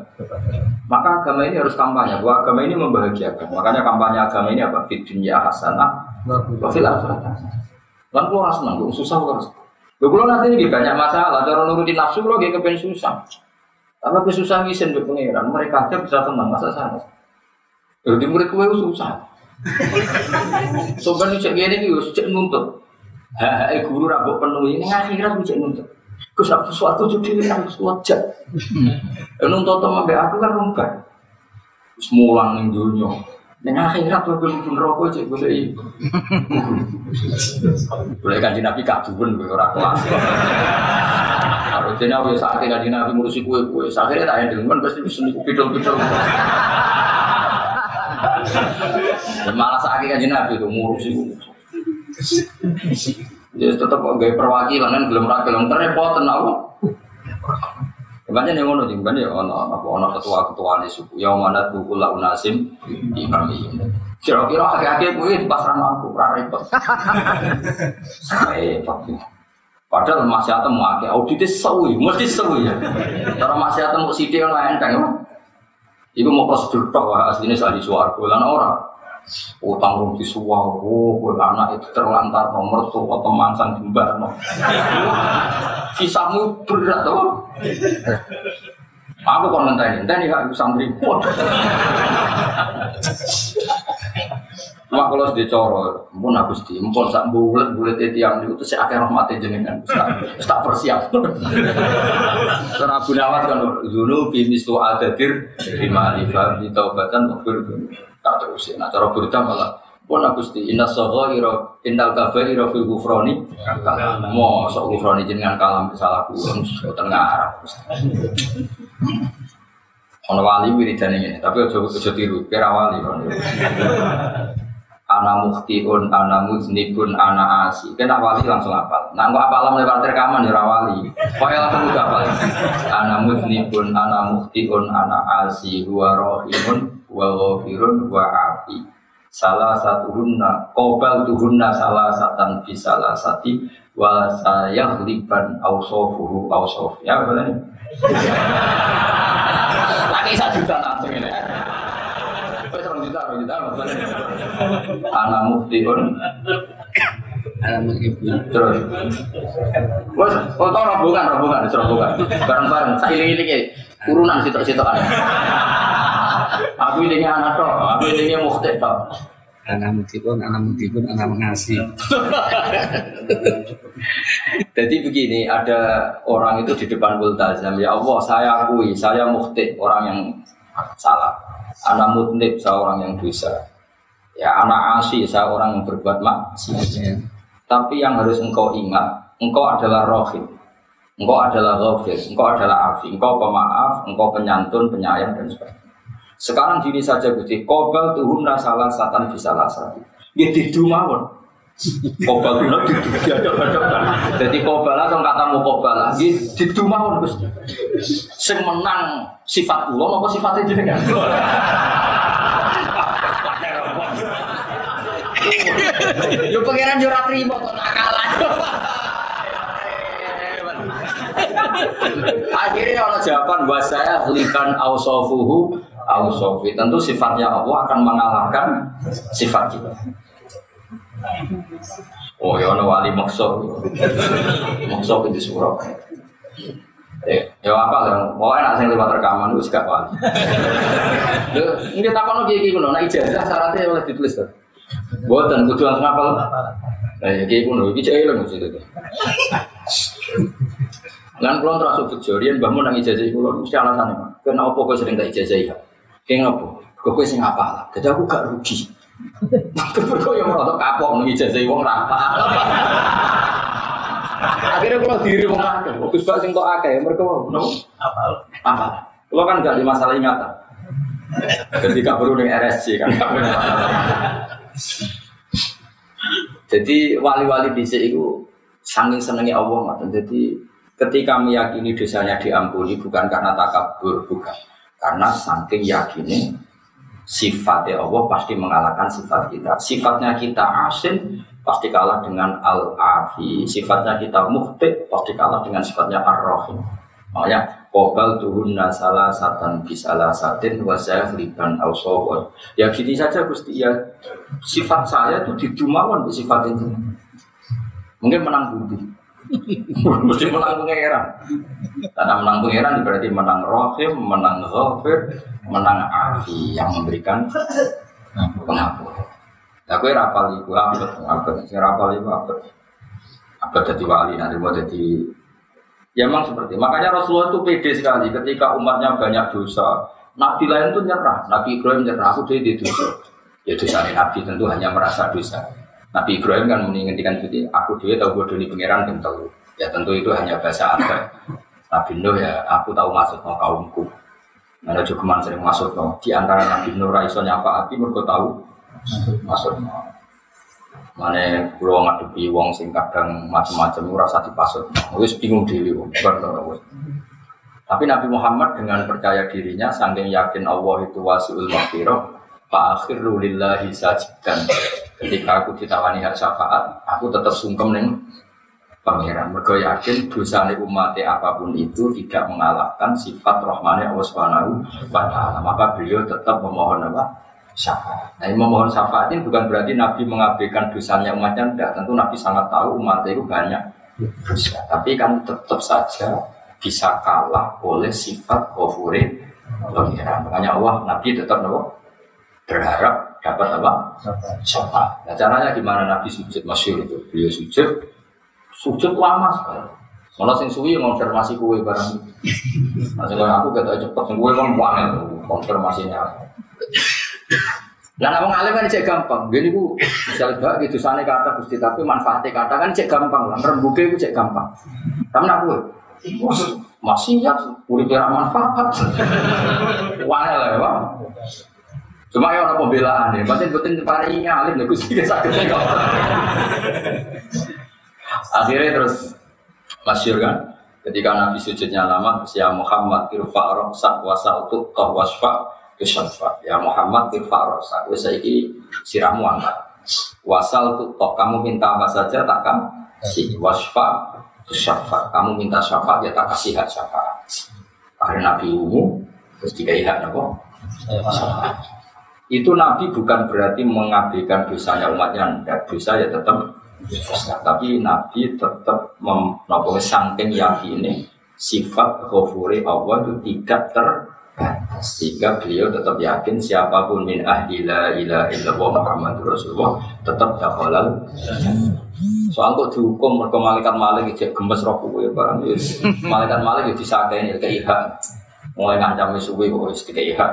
S1: Maka agama ini harus kampanye, bahwa agama ini membahagiakan. Makanya kampanye agama ini apa? Fit dunia hasanah, wa fil akhirat Lan kulo seneng, susah harus. Lho kulo nanti ini banyak masalah, cara nurutin nafsu kulo gak kepen susah. Tapi aku susah ngisen ke pangeran, mereka aja bisa senang, masa sana. Jadi murid kowe susah. Sobat cek gini cek nuntut. Hei guru rabuk penuh ini akhirat cek nuntut. Gus aku suatu jadi harus wajah. Nuntut sama aku kan rungkat. Semulang ning dunia. Dengan akhirat gue pun rokok cek gue lagi. Boleh kan nabi kaduan gue orang kelas. Kalau jadi nabi saat kan nabi ngurusi kue, akhirnya tak ada kan pasti bisa niku pidol pidol. Malah saat kan nabi itu ngurusi kue. Ya tetap gaya perwakilan kan belum rakyat belum terrepot tenang. Makanya yang ngono jengban ya ono apa ono ketua ketua di suku yang mana tuh kula unasim di kami. Kira-kira akhir-akhir gue di pasar aku repot. Tapi padahal masih ada mau akhir auditnya sewi, mesti sewi ya. Cara ada mau sidik lain kan? Ibu mau prosedur tok aslinya saya di suaraku lan orang utang rung disuwah oh anak itu terlantar nomor tuh atau mansan jembar no. Kisahmu berat tuh aku kon ngenteni ngenteni gak santri Mak kalau sudah coro, pun aku sih, pun sak bulat bulat itu yang itu saya akan rahmati jenengan, tak persiap. Karena Abu Nawas kan dulu bimis tuh ada dir lima lima di taubatan waktu tak terus Nah cara berita malah pun aku sih inna soho iro indal kafe iro fil gufroni mau sok gufroni jenengan kalam kesalaku tengah arah. Ono wali wiridan ini, tapi ojo ojo tiru, kira wali ana muhtiun, ana muznibun, ana asi. Kena wali langsung apal. Nah, kok apalam lewat rekaman ya wali. Pokoknya langsung udah apal. Ana muznibun, ana muhtiun, ana asi, huwa rohimun, huwa ghafirun, huwa afi. Salah satu hunna, kobal tuhunna salah satan bi salah sati, wa sayah liban ausofuhu ausof. Ya, boleh. Lagi satu juta juta, Anak muftiun. Terus. Wes, oh tau rombongan, rombongan, rombongan. Bareng-bareng, sailing-iling ya. Urunan sitok-sitok. Aku ini anak toh, aku ini mufti toh.
S2: Anak muftiun, anak muftiun, anak mengasih.
S1: Jadi begini, ada orang itu di depan multazam, ya Allah saya akui, saya mufti, orang yang salah anak mutnib seorang yang dosa. Ya anak asi seorang yang berbuat maksiat. Ya. tapi yang harus engkau ingat engkau adalah rohim. Engkau adalah ghafir engkau adalah afi. Engkau pemaaf engkau penyantun penyayang dan sebagainya. Sekarang gini saja Gusti. Kobal tuhunna salah satan bisa satu ya tidur mawon Kobal dulu di diadap-adapkan. Jadi kobal atau kata mau kobal lagi di mawon Gusti. Sing menang sifat kula apa sifatnya jenengan? Yo pangeran yo ora trimo kok nakalan. Akhirnya kalau jawaban buat saya likan ausofuhu ausofi tentu sifatnya Allah akan mengalahkan sifat kita. Oh ya ono wali maksud. Maksud itu surau. Eh, ya apa lah, mau enak sing lewat rekaman wis gak wali. Lho, ini takon iki iki ngono, nek ijazah syaratnya oleh ditulis to. Mboten kudu langsung apal. Lah ya iki ngono, iki cek eling mesti itu. Lan kula terasuk bejo, riyen mbahmu nang ijazah iku lho mesti alasane, Kenapa kok sering tak ijazah ya? Kengapa? Kok kowe sing apal. Dadi aku gak rugi. Kok yang mau kapok nih ijazah wong rapa. Akhirnya kalau diri wong akeh, Gus Pak sing kok akeh, mereka mau apa? Apa? Kalau kan gak di masalah ingatan. Jadi gak perlu dengan RSC kan. Jadi wali-wali bisa itu saking senengnya Allah mas. Jadi ketika meyakini dosanya diampuni bukan karena takabur, bukan karena saking yakini sifatnya Allah pasti mengalahkan sifat kita. Sifatnya kita asin pasti kalah dengan al-afi. Sifatnya kita muhtik pasti kalah dengan sifatnya ar-rahim. Makanya Kobal tuhunna salah satan bisalah satin wasaya liban ausawon. Ya gini saja Gusti ya sifat saya itu didumawan di sifat itu. Mungkin menang budi. Mesti menang pangeran. Karena menang pangeran berarti menang rohim, menang ghafir, menang afi yang memberikan pengampun. Aku ya rapal ibu abad, abad, si rapal ibu abad, abad jadi wali nanti mau jadi ya memang seperti makanya Rasulullah itu pede sekali ketika umatnya banyak dosa Nabi lain itu nyerah, Nabi Ibrahim nyerah, aku dia di dosa Ya dosa Nabi tentu hanya merasa dosa. Nabi Ibrahim kan mengingatkan itu, aku dia tahu bodoh di pangeran dan tahu. Ya tentu itu hanya bahasa ada. Nabi Nuh ya, aku tahu maksud mau kaumku. Ada juga sering masuk no. Di antara Nabi Nuh Raiso nyafaati mereka tahu masuk no. Mana pulau ngadepi wong sing kadang macam-macam rasa dipasut. Wis bingung diri wong. Tapi Nabi Muhammad dengan percaya dirinya, saking yakin Allah itu wasiul maghfirah, Pak akhir lillahi sajidan. Ketika aku ditawani hak syafaat, aku tetap sungkem neng pangeran. Mereka yakin dosa umat apa pun itu tidak mengalahkan sifat rahmani Allah Subhanahu wa taala. Maka beliau tetap memohon apa? syafaat. Nah, memohon syafaat ini bukan berarti Nabi mengabaikan dosanya umatnya, tidak. Tentu Nabi sangat tahu umatnya itu banyak dosa. Tapi kan tetap saja bisa kalah oleh sifat kofure pengiran. Makanya Allah, Nabi tetap nopo berharap dapat apa? Syafaat. Nah, caranya gimana Nabi sujud masyur itu? Beliau sujud, sujud lama sekali. Malah sing suwi konfirmasi kue barang. Nah, aku kata cepet sing kue kan konfirmasinya. Lah nek wong alim kan cek gampang. Gini ku misal bak gitu sane kata Gusti tapi manfaatnya kata kan cek gampang lah. Rembuke ku cek gampang. Tapi nak kowe masih ya urip ora manfaat. Wah lah ya. Cuma ya orang pembelaan ya, batin batin pari alim nih Gusti sakit Akhirnya terus masyur kan, ketika Nabi sujudnya lama, si Muhammad irfa roksak wasal tuh wasfa Kesyafa ya Muhammad irfa rosa Wes saiki sirahmu angkat. Wasal tuh kamu minta apa saja tak kan si wasfa syafa kamu minta syafaat ya tak kasih hak syafaat. Akhirnya Nabi umum terus dikai hak nopo itu Nabi bukan berarti mengabaikan dosanya umatnya. Dan dosa ya tetap tapi Nabi tetap mem, saking yakin sifat ghafuri Allah itu tidak ter sehingga beliau tetap yakin siapa pun min ahli la ilaha illallah Muhammad Rasulullah tetap dakhalal. Soal kok dihukum mereka malaikat malik cek gemes roh kuwe barang itu malaikat malik itu disakain ya kayak mulai ngancam suwe kok wis dikei hak.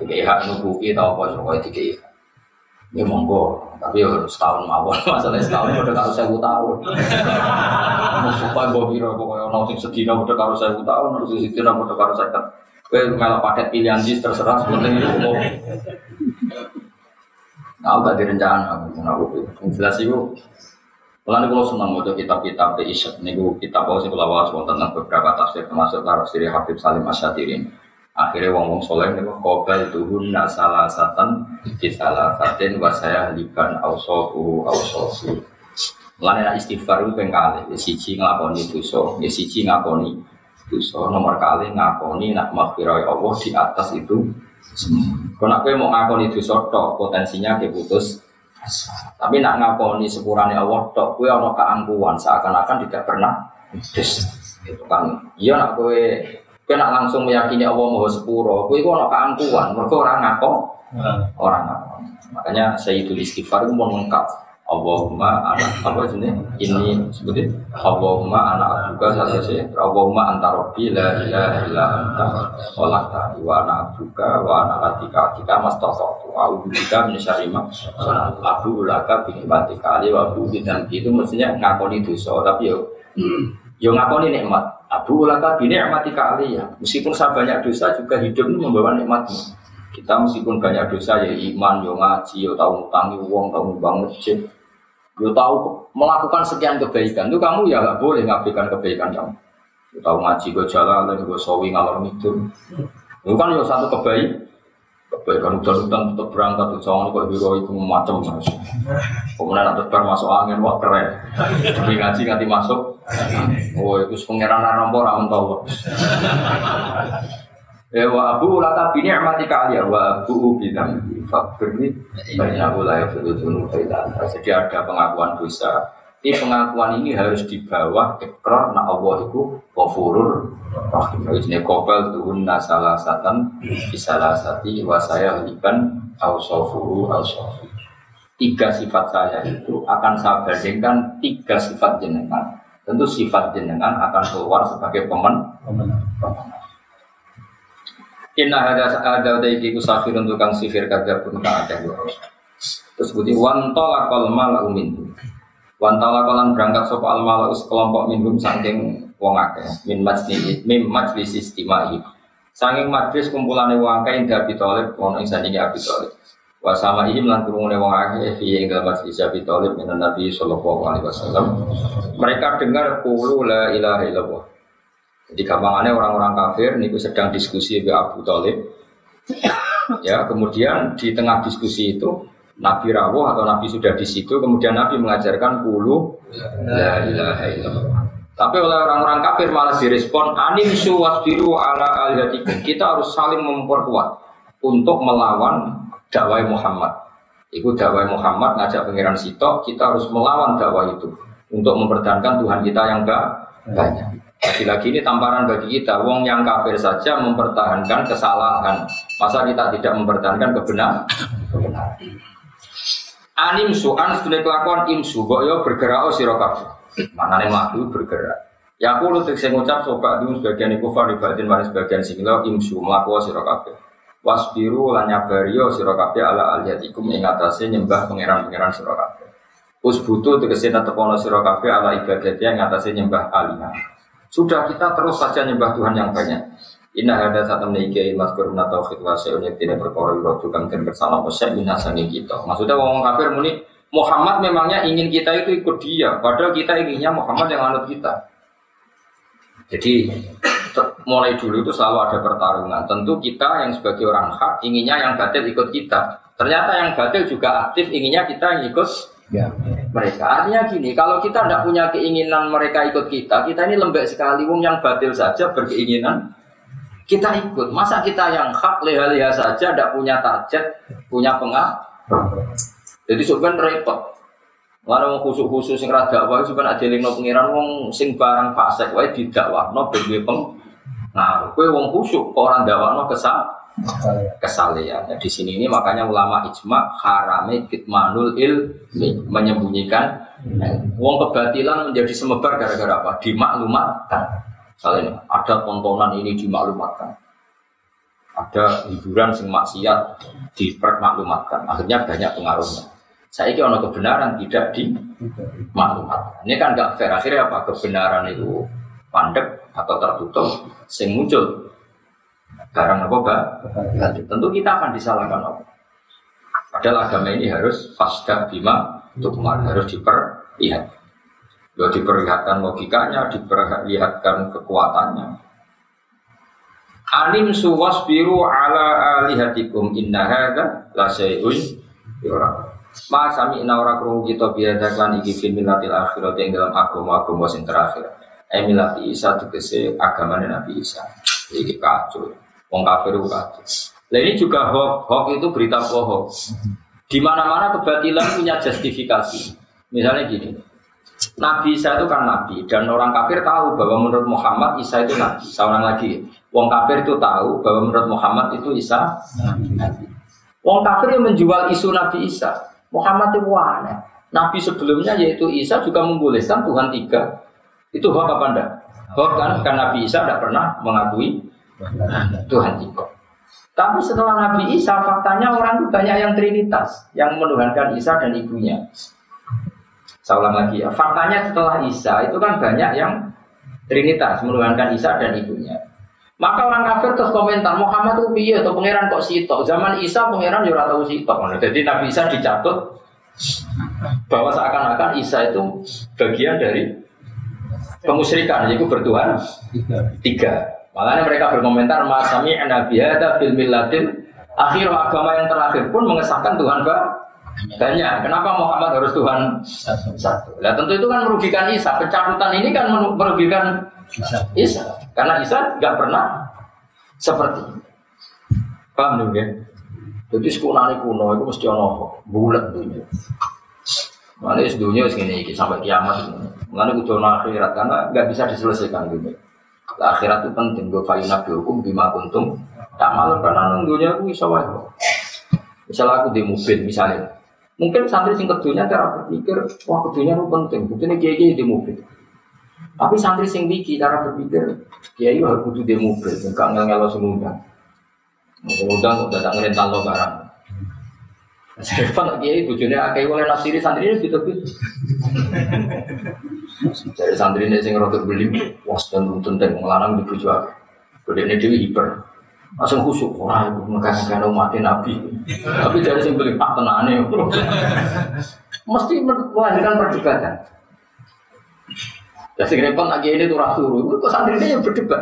S1: Dikei hak nubuki tau apa kok dikei hak ya monggo. Tapi ya setahun mawon. Masalah setahun udah karo saya tahun. Supaya gue kira pokoknya ono sing sedina udah karo saya tahun harus sedina udah karo saya Kue kalau paket pilihan jis terserah sebenarnya itu. Nah, gak direncana aku aku Yang jelas itu Kalau kalau senang mau kitab-kitab di Isyad, ini kitab bahwa sih kalau tentang beberapa tafsir termasuk tafsir Habib Salim Asyadirin. Akhirnya wong wong soleh ini kobel tuhun salah satan di salah satin wasaya liban ausofu ausofu. Lain istighfar itu pengkali, siji ngelakoni dosa, siji ngakoni dosa nomor kali ngakoni nak maghfirah Allah di atas itu kalau nak mau ngakoni dosa tok potensinya putus tapi nak ngakoni sepurane Allah tok kue ono keangkuhan seakan-akan tidak pernah itu kan iya nak kue kue nak langsung meyakini Allah mau sepuro kue kue ono keangkuhan mereka orang ngako orang ngako makanya saya itu istighfar itu mau lengkap. Allahumma anak apa sini ini seperti Allahumma anak juga satu sih Allahumma anta robbi la ilaha illa anta olah tadi wa anak juga wa anak atika mas toto tu aku juga menyarima abu ulaka binikmati kali wa abu dan itu mestinya ngakoni dosa tapi yo yo ngakoni nikmat abu ulaka binikmati kali ya meskipun saya banyak dosa juga hidup ini membawa nikmatnya kita meskipun banyak dosa ya iman, yo ngaji, yo tahu ngutangi uang, tahu nyumbang masjid, Yo tahu melakukan sekian kebaikan itu kamu ya nggak boleh ngabaikan kebaikan kamu. Yo tahu ngaji gue jalan, gue sawi ngalor itu. Itu kan yo satu kebaik. Kebaikan hutan-hutan tetap berangkat tuh jangan kok hero itu macam mas. Kemudian ada terbang masuk angin wah keren. Demi ngaji nganti masuk. Oh itu pengiran nomor aman tahu. Ya wa abu laka bini amati kalian wa abu bidang fakirni banyak aku layak berujung Jadi ada pengakuan dosa. Ini pengakuan ini harus di bawah ikrar na Allah itu kofurur rahim. Ini kopel tuhun nasalah satan bisalah sati wasaya liban ausofuru ausofu. Tiga sifat saya itu akan saya bandingkan tiga sifat jenengan. Tentu sifat jenengan akan keluar sebagai pemen. Inna hada ada udah iki ku safir untuk kang sihir kagak pun kang ada Terus budi wantala kol malau min. Wantala kolan berangkat sopo al malau sekelompok minhum saking wong akeh min majlis min majlis istimai. Saking majlis kumpulane wong akeh ing Abi Thalib ono ing sandinge Abi Thalib. Wa sama ihim lan kurungune wong akeh fi ing majlis Abi Thalib min Nabi sallallahu alaihi wasallam. Mereka dengar qulu la ilaha illallah. Jadi gampangannya orang-orang kafir niku sedang diskusi dengan Abu Thalib. ya, kemudian di tengah diskusi itu Nabi rawuh atau Nabi sudah di situ, kemudian Nabi mengajarkan puluh la ilaha illallah. Tapi oleh orang-orang kafir malah direspon anim suwasbiru ala alihatikum. Kita harus saling memperkuat untuk melawan dakwah Muhammad. Itu dakwah Muhammad ngajak pangeran Sito, kita harus melawan dakwah itu untuk mempertahankan Tuhan kita yang gak banyak. Lagi-lagi ini tamparan bagi kita, wong yang kafir saja mempertahankan kesalahan. Masa kita tidak mempertahankan kebenaran? kebenaran. Anim an sedune kelakuan imsu, kok yo bergerak oh sira kabeh. Manane mlaku bergerak. Ya aku lu saya ngucap sobat dulu sebagian iku fari batin maris sebagian singlo imsu mlaku sira kabeh. Wasbiru lan nyabario sira kabeh ala aliyatikum ing atase nyembah pangeran-pangeran kabeh. Usbutu tegese tepono sira kabeh ala ibadati ing atase nyembah alihah. Sudah kita terus saja nyembah Tuhan yang banyak. Inna ada saat meniki mas kurna tauhid wasiun yang tidak rotu kang dan bersalah wasya minasangi kita. Maksudnya ngomong kafir muni Muhammad memangnya ingin kita itu ikut dia, padahal kita inginnya Muhammad yang anut kita. Jadi mulai dulu itu selalu ada pertarungan. Tentu kita yang sebagai orang hak inginnya yang batil ikut kita. Ternyata yang batil juga aktif inginnya kita yang ikut ya. mereka. Artinya gini, kalau kita tidak punya keinginan mereka ikut kita, kita ini lembek sekali. Wong yang batil saja berkeinginan kita ikut. Masa kita yang hak leha-leha saja, tidak punya target, punya pengaruh. Jadi sebenarnya repot. Mana mau khusus-khusus sing rada wae sebenarnya ada lingno pengiran wong sing barang fasik wae didakwahno ben duwe peng. Nah, kowe wong khusyuk kok ora ndakwahno kesal kesalehan. Nah, di sini ini makanya ulama ijma harame kitmanul ilmi menyembunyikan wong kebatilan menjadi semebar gara-gara apa? Dimaklumatkan. Misalnya ada tontonan ini dimaklumatkan. Ada hiburan sing maksiat dipermaklumatkan. Akhirnya banyak pengaruhnya. Saya kira ono kebenaran tidak dimaklumatkan. Ini kan nggak fair. Akhirnya apa? Kebenaran itu pandek atau tertutup sing muncul barang apa gak? Tentu kita akan disalahkan apa? Padahal agama ini harus fasda bima untuk harus diperlihat. Ya diperlihatkan logikanya, diperlihatkan kekuatannya. Alim suwas biru ala alihatikum inna hadha la syai'un yura. Ma sami ina ora krungu kita biada kan iki fil milatil akhirat yang dalam agama-agama sing terakhir. Eh milati Isa tegese agamanya Nabi Isa. Iki kacau. Wong kafir kacau. Nah ini juga hoax, hoax itu berita bohong. Di mana-mana kebatilan punya justifikasi. Misalnya gini, Nabi Isa itu kan Nabi dan orang kafir tahu bahwa menurut Muhammad Isa itu Nabi. Seorang lagi, wong kafir itu tahu bahwa menurut Muhammad itu Isa Nabi. Wong kafir yang menjual isu Nabi Isa. Muhammad itu aneh. Nabi sebelumnya yaitu Isa juga membolehkan Tuhan tiga. Itu hoax apa enggak? Hoax kan? Karena Nabi Isa tidak pernah mengakui Tuhan tiga. Tapi setelah Nabi Isa, faktanya orang itu banyak yang trinitas, yang menuhankan Isa dan ibunya. Saya ulang lagi ya. Faktanya setelah Isa itu kan banyak yang Trinitas menuhankan Isa dan ibunya. Maka orang kafir terus komentar Muhammad itu piye atau pangeran kok sitok. Zaman Isa pangeran juga tahu sitok. Jadi Nabi Isa dicatut bahwa seakan-akan Isa itu bagian dari kemusyrikan yaitu bertuhan tiga. Makanya mereka berkomentar masami nabi ada fil millatin akhir agama yang terakhir pun mengesahkan Tuhan banyak. Kenapa Muhammad harus Tuhan satu? Nah tentu itu kan merugikan Isa. Pencabutan ini kan merugikan Isa. Karena Isa nggak pernah seperti Paham nih ya? Jadi sekunani kuno itu mesti ono bulat dunia. Mana dunia segini sampai kiamat. Mana kudu akhirat karena nggak bisa diselesaikan dunia. akhirat itu penting. Gue fayunab hukum bima kuntum. Tak malu karena dunia itu bisa Misalnya aku di mobil misalnya, Mungkin santri sing kedunya cara berpikir, wah kedunya itu penting, buktinya kiai di mobil. Tapi santri sing biki cara berpikir, kiai harus kudu di mobil, enggak ngel ngelo semua. Udang udah tak ngerental lo barang. Saya pak kiai bujune akeh oleh nafsiri santri ini gitu gitu. Jadi santri ini sing rotok beli, was dan tentang ngelarang di bujuk. Kode ini dewi hiper. Langsung khusyuk, wah ibu mekan-mekan mati nabi. Tapi jadi sing beli pak tenane. Mesti melahirkan perdebatan. Ya sing repot lagi ini turah turu, kok santri ini yang berdebat.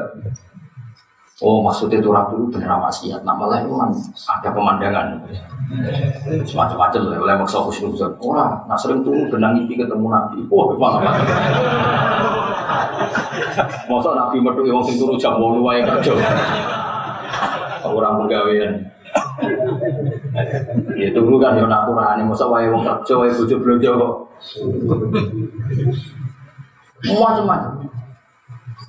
S1: Oh maksudnya turah turu bener maksiat, nama lain kan ada pemandangan. Semacam-macam lah, oleh maksa khusyuk. Orang, nak sering turu benang itu ketemu nabi. Wah, gimana Masa nabi metu yang sing turu jam 8 wae kerja. Orang pegawaian. Ya tunggu kan yo naturane masa wae wong kerja wae bojo blojo kok. Macam-macam.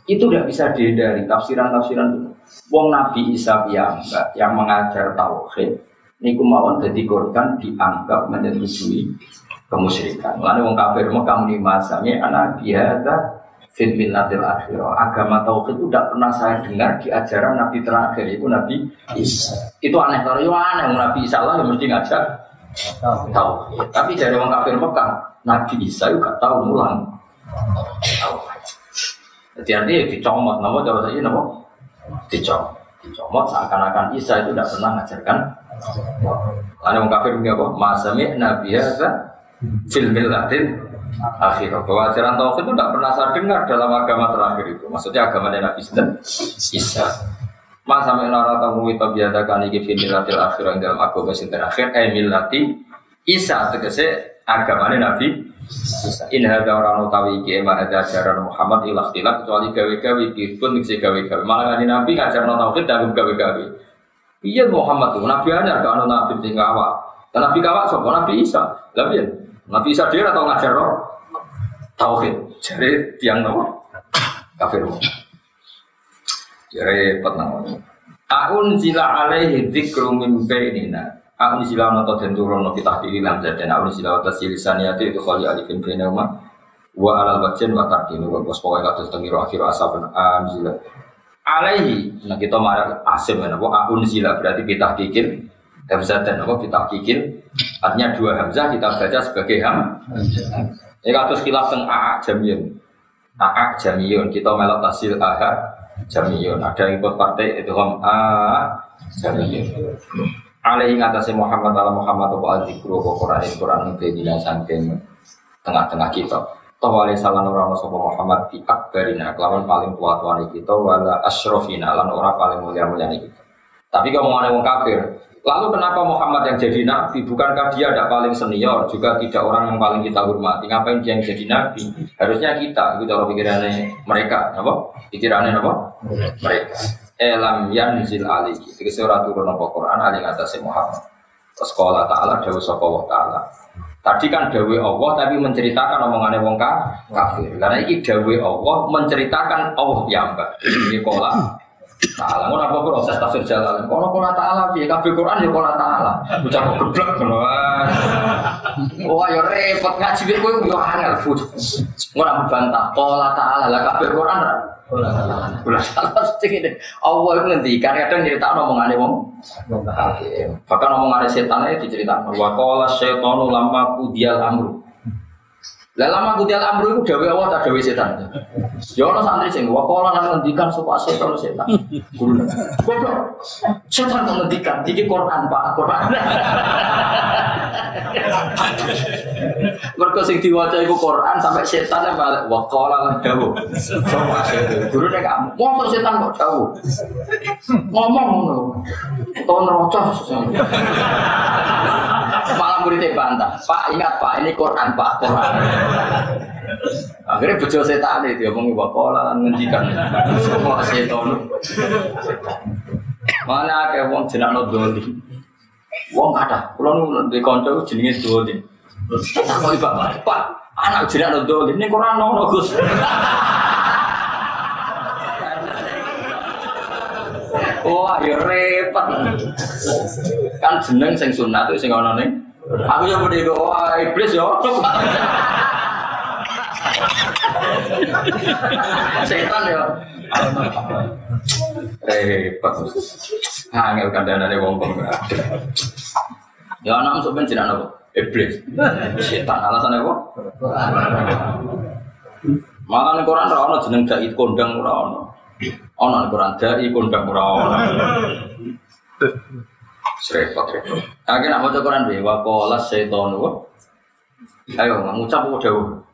S1: Itu tidak bisa dihindari tafsiran-tafsiran itu. Wong Nabi Isa piyambak yang mengajar tauhid niku mawon dadi korban dianggap menyetujui kemusyrikan. Lalu wong kafir Mekah muni masanya anak biasa fit millatil akhirah. Agama tauhid itu tidak pernah saya dengar di ajaran Nabi terakhir itu Nabi Isa. Itu aneh kalau yo aneh Nabi Isa lah yang mesti ngajak tauhid. Tapi dari wong kafir Mekah Nabi Isa juga tahu mulang. Jadi artinya dicomot, nama cara saya nama dicomot, dicomot seakan-akan Isa itu tidak pernah mengajarkan. Ada orang kafir apa? Masami Nabi Isa fil millatin akhirah. Bahwa ajaran tauhid itu tidak pernah saya dengar dalam agama terakhir itu. Maksudnya agama Nabi Isa. Mas sampai nara tamu itu biasa kan iki fil millatil akhirah dalam agama yang terakhir. Eh millati Isa tegese agama Nabi. In hadza orang utawi iki emang ada ajaran Muhammad ilah ilah kecuali gawe-gawe pun mesti gawe-gawe. Malah kan Nabi ngajar tauhid dan gawe-gawe. Iya Muhammad tuh Nabi hanya gak ono Nabi sing awak. Nabi kawak sapa? Nabi Isa. Lah piye? Nabi Isa dia atau ngajar roh tauhid. Jadi tiang nopo? Kafir. Jadi repot nang. Aun zila alaihi dzikru min bainina. Aku sila noto dan turun nopo tahdiri lam dan aku sila atas silisaniati itu kali alifin bina uma. Wa alal bajen wa tarkin. Wa bos pokoknya kados tengiro akhir asap. An sila alaihi. Nah kita marah asim nopo aku sila berarti kita kikir hamzah dan nopo kita kikir artinya dua hamzah kita baca sebagai ham. Ini kados khilaf teng a jamiyun a jamiyun kita melok tasil aha jamiyun ada yang ikut partai itu ham a jamiyun alaihi ngatasi Muhammad ala Muhammad apa al dikru apa Quran Quran ini saking tengah-tengah kita Toh wali salan orang sapa Muhammad di akbarina kelawan paling tua tua kita wala asrofina lan orang paling mulia mulia kita. Tapi kalau mau wong kafir, lalu kenapa Muhammad yang jadi nabi? Bukankah dia tidak paling senior, juga tidak orang yang paling kita hormati? Ngapain dia yang jadi nabi? Harusnya kita, itu cara pikirannya mereka, apa? Pikirannya apa? Mereka elam yanzil alaihi iki ora turun apa Quran ali ngatasé Muhammad sekolah taala dawuh sapa wa taala Tadi kan dawe Allah tapi menceritakan omongannya wong kafir. Karena ini dawe Allah menceritakan Allah yang mbak. Ini kola Ta'ala ngono apa proses tafsir jalan. Kono kola ta'ala piye kabeh Quran ya kola ta'ala. Bocah kok geblek. Wah ya repot ngaji kowe yo angel. Ngono bantah kola ta'ala lah kabeh Quran Kula salah mesti ini. Allah itu ngendikan kadang cerita omongane wong Bahkan omongane setan itu diceritakan. Wa qala syaitanu lamma qudial amru. Lah lama kudial amru itu dawe Allah tak dawe setan. Ya ono santri sing wa qala lan ngendikan sapa setan setan. Goblok. Setan ngendikan iki Quran Pak, Quran. Mergo sing diwaca iku Quran sampai setan balik wa qala lan dawu. Sapa setan. Guru nek kamu, mosok setan kok dawu. Ngomong ngono. Utawa nerocos. Malah muridnya bantah. Pak ingat Pak ini Quran Pak Quran. Akhirnya bejo setan itu ngomong wa qala lan ngendikan. Semua setan. Mana kayak wong jenakno doli. Wong kata, kalau nu di konco jenenge doli. Tak mau ibadah, Pak. Anak jenakno doli. Ini Quran nono Gus. Wah, ya repot. Kan jeneng sing sunat sing ana ning. Aku yo muni wah iblis yo. Setan ya. Repot. Angel kandhanane wong kok. Ya anak masuk jenenge apa? Iblis. Setan alasannya apa? Malah ning Quran ora jeneng dai kondang ora ono. Ono ning Quran dai kondang ora ono. Repot repot. Akhirnya nak maca Quran piye? Wa qala wa. Ayo ngucap apa dawuh?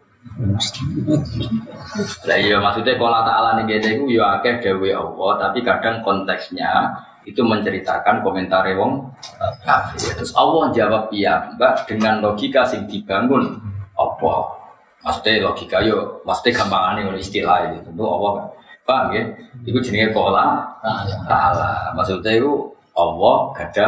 S1: Lah iya maksudnya kalau ta'ala nih kita itu ya akeh dewi Allah tapi kadang konteksnya itu menceritakan komentar wong kafir. Terus Allah jawab iya mbak dengan logika sing dibangun apa? Maksudnya logika yo, maksudnya gampang oleh istilah itu tentu Allah. Paham ya? Itu jenenge kola ta'ala. Maksudnya itu Allah gada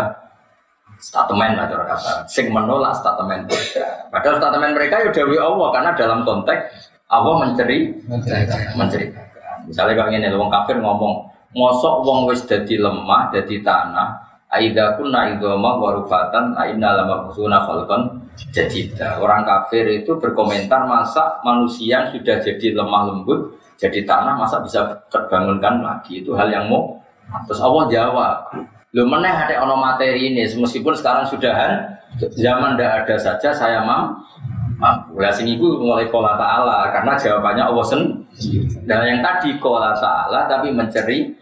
S1: statement lah cara kata. Sing menolak statement mereka. Padahal statement mereka ya dewi Allah karena dalam konteks Allah menceri menceritakan. Misalnya kalau ini wong kafir ngomong, ngosok wong wis dadi lemah, dadi tanah, aida kunna idoma warufatan aina lama kusuna falcon jadida. Orang kafir itu berkomentar masa manusia sudah jadi lemah lembut, jadi tanah masa bisa terbangunkan lagi. Itu hal yang mau. Terus Allah jawab, Lu meneh ada ono materi ini, meskipun sekarang sudahan zaman tidak ada saja saya mam mampu. Lah sing iku mulai kola ta'ala karena jawabannya Allah sendiri. Dan yang tadi kola ta'ala tapi menceri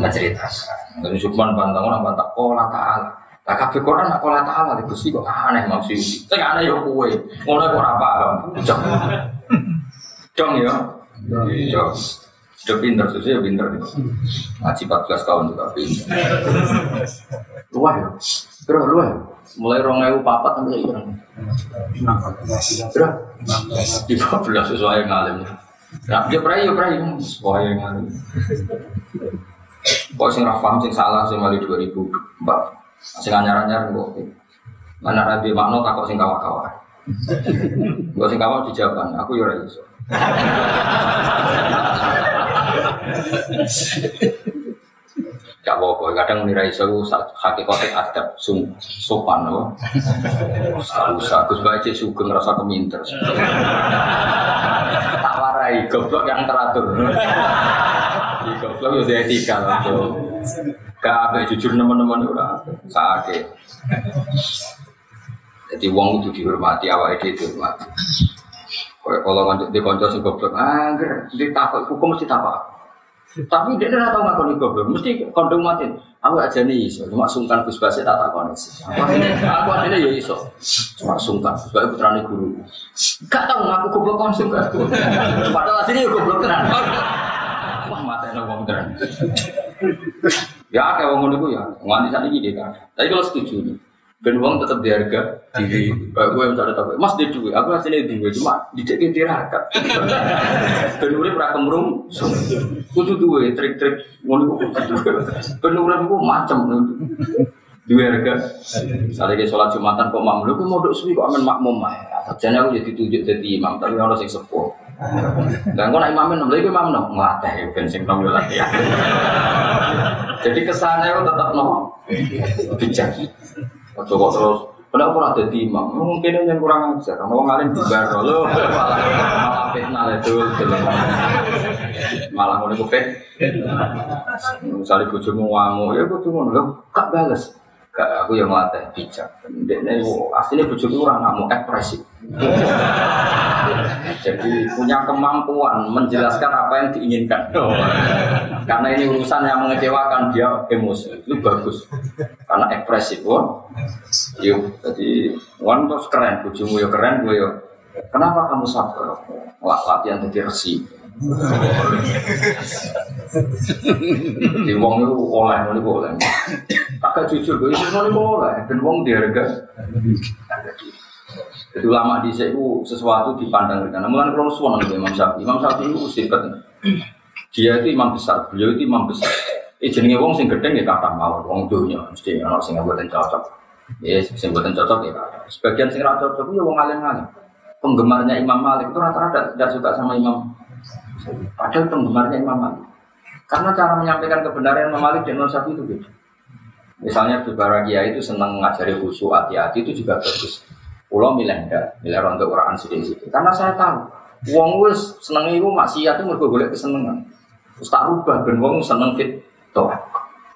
S1: menceritakan. Dan Subhan bantang orang bantang kola ta'ala. Lah kabeh Quran nak kola ta'ala itu sih kok aneh maksud. Sing aneh yo kowe. Ngono kok ora paham. Dong ya. Yo. Sudah pinter, sudah pinter. Ngaji 14 tahun juga pinter. Luah ya? Bro, luah ya? Mulai rong ewu papat sampai iya. Bro, di 14 sesuai ngalim. Nah, dia ya prai, sesuai ngalim. Kok sing ra paham sing salah sing mali 2004. Sing anyar-anyar kok. Mana rabi makna takut sing kawa-kawa. Gue sing kawa dijawab, aku ya ora. Gak apa-apa, kadang nirai seru hakikatnya adab sum, sopan loh. Gak usah, Gus Baik sugeng rasa keminter. Tak warai, goblok yang teratur. Goblok ya etika lah. Gak apa jujur teman-teman udah sakit. Jadi uang itu dihormati, awal itu dihormati. Kalau lanjut di konco sing goblok, angger di takut hukum mesti takut. Tapi dia tidak tahu ngakoni goblok, mesti kondom mati. Aku aja nih iso, cuma sungkan Gus Basi tak takon sih. Aku aja ya iso, cuma sungkan Gus Basi putrane guru. Gak tahu ngaku goblok kon sungkan. Padahal aslinya ya goblok tenan. Wah mata enak wong tenan. Ya kayak wong ngono ya, nganti saat ini kan. Tapi kalau setuju nih, Ben uang tetap diharga diri. Kayak gue cari tahu. Mas dia duit, aku hasilnya duit cuma dicekin tirakat. Ben urip ra kemrung. Kudu duwe trik-trik ngono kudu. Ben urip ku macam Dua harga. Misalnya dia sholat jumatan kok makmum, lu mau suwi kok aman makmum mah. Sajane aku jadi tunjuk jadi imam, tapi orang sing sepuh. Dan kok nak imamin nom, lagi imam nom, ngelatih ben sing nom latihan. Jadi kesannya tetap nom bijak. Ojo kok terus Kenapa ora dadi imam? Mungkin yang kurang ajar. Karena wong alim dibar lo malah fitnah itu malah ngono ku fit. Misalnya bojomu ngamuk, ya bojomu lho gak bales. Gak aku yang ngelatih bijak. Dekne aslinya bojoku ora ngamuk ekspresif. Jadi punya kemampuan menjelaskan apa yang diinginkan. Karena ini urusan yang mengecewakan dia emosi itu bagus. Karena ekspresif, wah. Yuk, jadi wan terus keren, bujumu ya keren, gue ya. Kenapa kamu sabar? Latihan jadi resi. Di wong itu oleh, ini boleh. Agak jujur, gue itu boleh. Dan wong diharga. Jadi ulama di itu sesuatu dipandang dengan. Namun kalau suwon dengan Imam Syafi'i, Imam Syafi'i itu sifat. Dia itu imam besar, beliau itu imam besar. Eh jenenge wong sing gedeng ya kata mawon, wong dunya mesti ana sing mboten cocok. Ya sing mboten cocok ya. Sebagian sing ra cocok ya wong alim-alim. Penggemarnya Imam Malik itu rata-rata tidak suka sama Imam. Padahal penggemarnya Imam Malik. Karena cara menyampaikan kebenaran Imam Malik dan Imam Syafi'i itu beda. Misalnya beberapa kiai itu senang ngajari khusyuk hati-hati itu juga bagus. Pulau milih enggak, milih rontok Quran sedikit Karena saya tahu Wong wis seneng iku maksiat itu mergo golek kesenengan. Terus tak rubah ben wong seneng fit toh.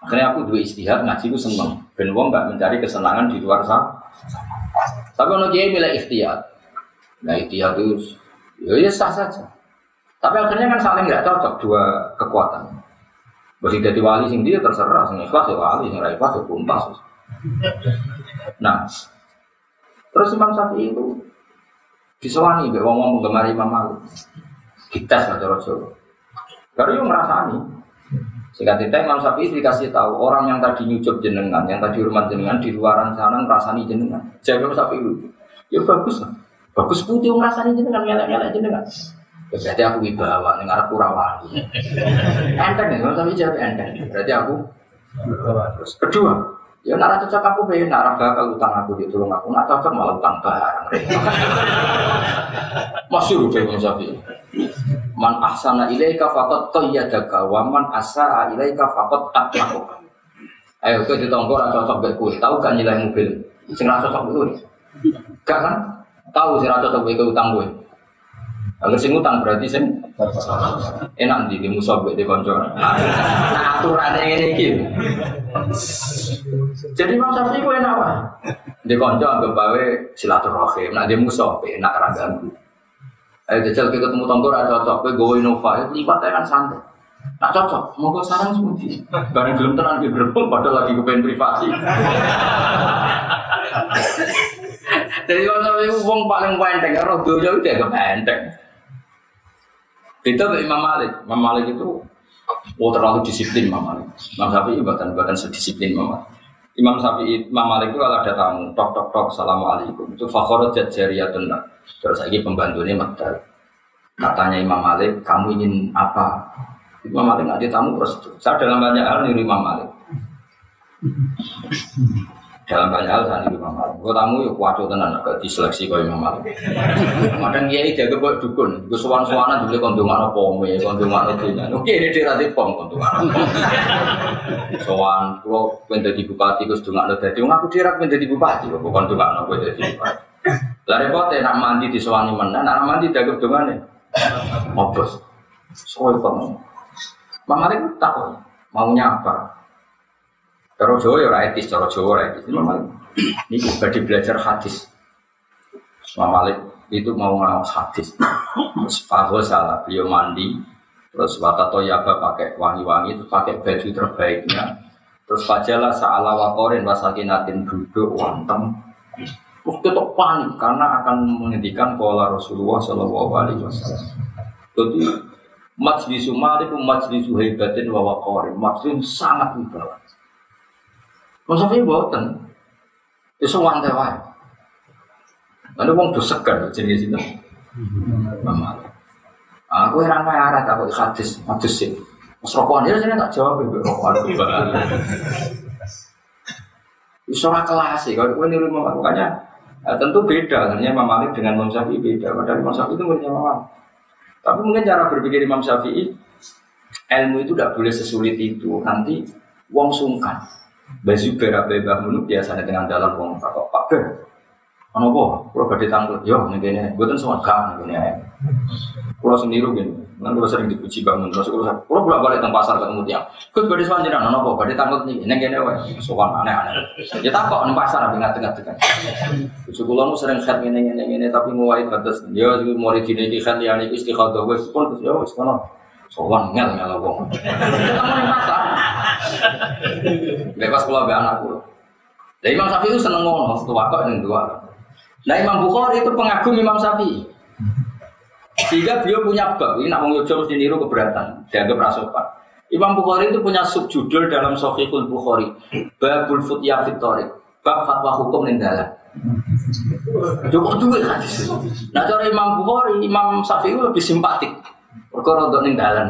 S1: Akhirnya aku dua istihad ngaji ku seneng. Ben wong gak mencari kesenangan di luar sana. Tapi ono kiai milih ikhtiyat. Nah ikhtiyat itu ya, ya sah saja. Tapi akhirnya kan saling nggak cocok dua kekuatan. Bagi jadi wali sing dia terserah, sing ikhlas ya wali, sing ikhlas ya kumpas. Nah, terus Imam Syafi'i itu disewani mbek wong-wong penggemar Imam Malik. Kita cara Jawa. Baru yang ngerasani. Sehingga tidak Imam Syafi'i dikasih tahu orang yang tadi nyucup jenengan, yang tadi hormat jenengan di luaran sana ngerasani jenengan. Jadi Imam Syafi'i itu, ya bagus lah. Bagus putih ngerasani jenengan, ngelak-ngelak jenengan. Berarti aku wibawa, ini arah kurawani. enteng ya, Syafi'i jawab enteng. Berarti aku Terus kedua, ya nara cocok aku pengen nara bakal utang aku di tolong aku, nggak cocok malah utang barang. Masih udah Imam Syafi'i. Man ahsana ilaika faqad qayyadaka wa man asaa ilaika faqad aqlaqaka. Ayo kowe ditonggo ora cocok kowe, tahu gak nilai mobil? Sing ora cocok kowe. Gak kan? Tahu sing ora cocok kowe utang kowe. Kalau sing utang berarti sing enak di di musuh di konco. Nah aturannya ini gitu. Jadi Imam Syafi'i ku enak apa? Di konco anggap bawe silaturahim. Nah di musuh enak ragam. Ayo jajal kita ketemu tonggo ra cocok, kowe gowo Innova, lipat kan santai. Tak cocok, mau kok sarang semuji. Bareng gelem tenan ki berebut padahal lagi kepengen privasi. Jadi kalau itu wong paling penteng, roh dunia itu agak penteng. Itu Imam Malik, Imam Malik itu Oh terlalu disiplin Imam Malik. Imam Syafi'i bahkan bahkan sedisiplin Imam Malik. Imam Syafi'i, Imam Malik itu kalau ada tamu, tok tok tok, assalamualaikum. Itu fakhorat jajariyatun Terus lagi pembantunya Magdal. Katanya Imam Malik, kamu ingin apa? Imam Malik nggak tamu terus. Saya dalam banyak hal niru Imam Malik. Dalam banyak hal niru Imam Malik. Gue tamu yuk kuaco tenan ke diseleksi kau Imam Malik. Kadang dia ini jaga buat dukun. Gue suan suanan juga kondungan apa pome, kondungan apa dunia. Oke ini dia nanti pom kondungan. Kalau pengen jadi bupati, gue sedungan ada jadi. Aku dirak jadi bupati, gue kondungan apa jadi bupati. Lah repotnya nak mandi di suwani mana, nak mandi dagem dongane. Mobos. Soal kamu. Mama itu takut maunya apa? Cara Jawa ya etis, cara Jawa ora etis. Ini badi belajar hadis. Mama Malik itu mau ngawas hadis. Terus Fahwa salah, beliau mandi. Terus Wata Toyaba pakai wangi-wangi, terus pakai baju terbaiknya. Terus fajalah sa'ala wakorin wasakinatin duduk wantem Terus ketok panik karena akan menghentikan pola Rasulullah Shallallahu Alaihi Wasallam. Jadi majlis Malik majlis hebatin wa waqarin, majlis sangat wibawa. Masa ini buatan, itu wantai wae. Ada wong segan jenis itu. Mama. Aku heran wae arah tak hadis, hadis sih. Mas rokokan sini tak jawab ibu rokokan. Itu kelas sih, kalau gue niru makanya Nah, tentu beda, hanya Imam Malik dengan Imam Syafi'i beda. Padahal Imam Syafi'i itu punya Imam. Tapi mungkin cara berpikir Imam Syafi'i, ilmu itu tidak boleh sesulit itu. Nanti wong sungkan. Baju berabe bangun biasanya dengan dalam wong Pak Pak. Ono apa? Kalau badhe tanggut, yo ning kene, mboten semua gak ning kene. Kulo sendiri gini, kan kulo sering dipuji bangun terus kulo kulo bolak balik teng pasar ketemu tiang. Kus badhe sowan jenengan ono apa? Badhe tanggut nih, ning kene wae. Sowan aneh-aneh. Ya takok ning pasar abi ngateng-ngateng. Bojo kulo nu sering khat ngene ngene ngene tapi nguwai batas. Yo iki murid dine iki khat liyane iki istikhadah wis pun terus yo wis Sowan ngel ngel wong. Ning. Bebas kulo be anak kulo. Lah Imam Syafi'i itu seneng ngono, tuwa kok ning dua. Nah Imam Bukhari itu pengagum Imam Syafi'i. Sehingga beliau punya bab, ini nak Yojo mesti niru keberatan, dianggap rasopan. Imam Bukhari itu punya subjudul dalam Sahihul Bukhari, Babul Futya Fitorik, bab fatwa hukum dalam. Cukup duit. Nah cara Imam Bukhari, Imam Syafi'i lebih simpatik. Perkara untuk dalam.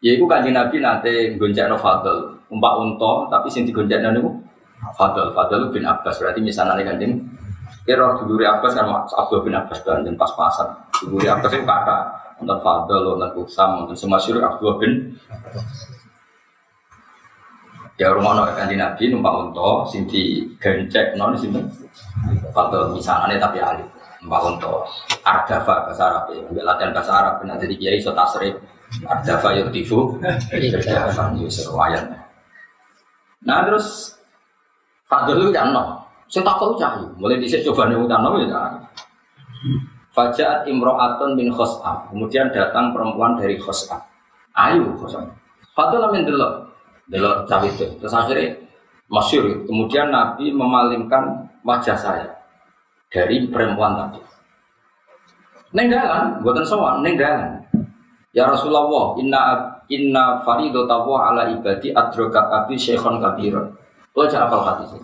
S1: Ya itu kanji Nabi nanti gonceng fadl, umpak unta, tapi sing digonceng itu fadl, fadl bin Abbas berarti misalnya kanjeng Kira dulure Abbas kan Abdul bin Abbas dan pas-pasan. Dulure Abbas itu kakak. Nonton Fadl, nonton Usam, nonton semua syuruk Abdul bin Ya rumah no kan Nabi numpak unta, sing di gencek non sini. Fadl misalnya tapi alif. Mbak Unto, Ardafa bahasa Arab ya, ambil latihan bahasa Arab, nanti di kiai so tasrif, Ardafa yurtifu, Ardafa yusur wayan. Nah terus Fadl itu kan no, saya takut cahyu, mulai di sini coba nih utan no ya Fajaat imro'atun min khos'am. Kemudian datang perempuan dari khos'am. Ayu khos'am. Fadl amin delok. Delok cawe itu. Terus akhirnya masyur. Kemudian Nabi memalingkan wajah saya dari perempuan tadi. Neng dalan, buatan sowan, neng dalan. Ya Rasulullah, inna inna faridotawa ala ibadi adrokat abi syekhon kabiron. Lo aja apal hadis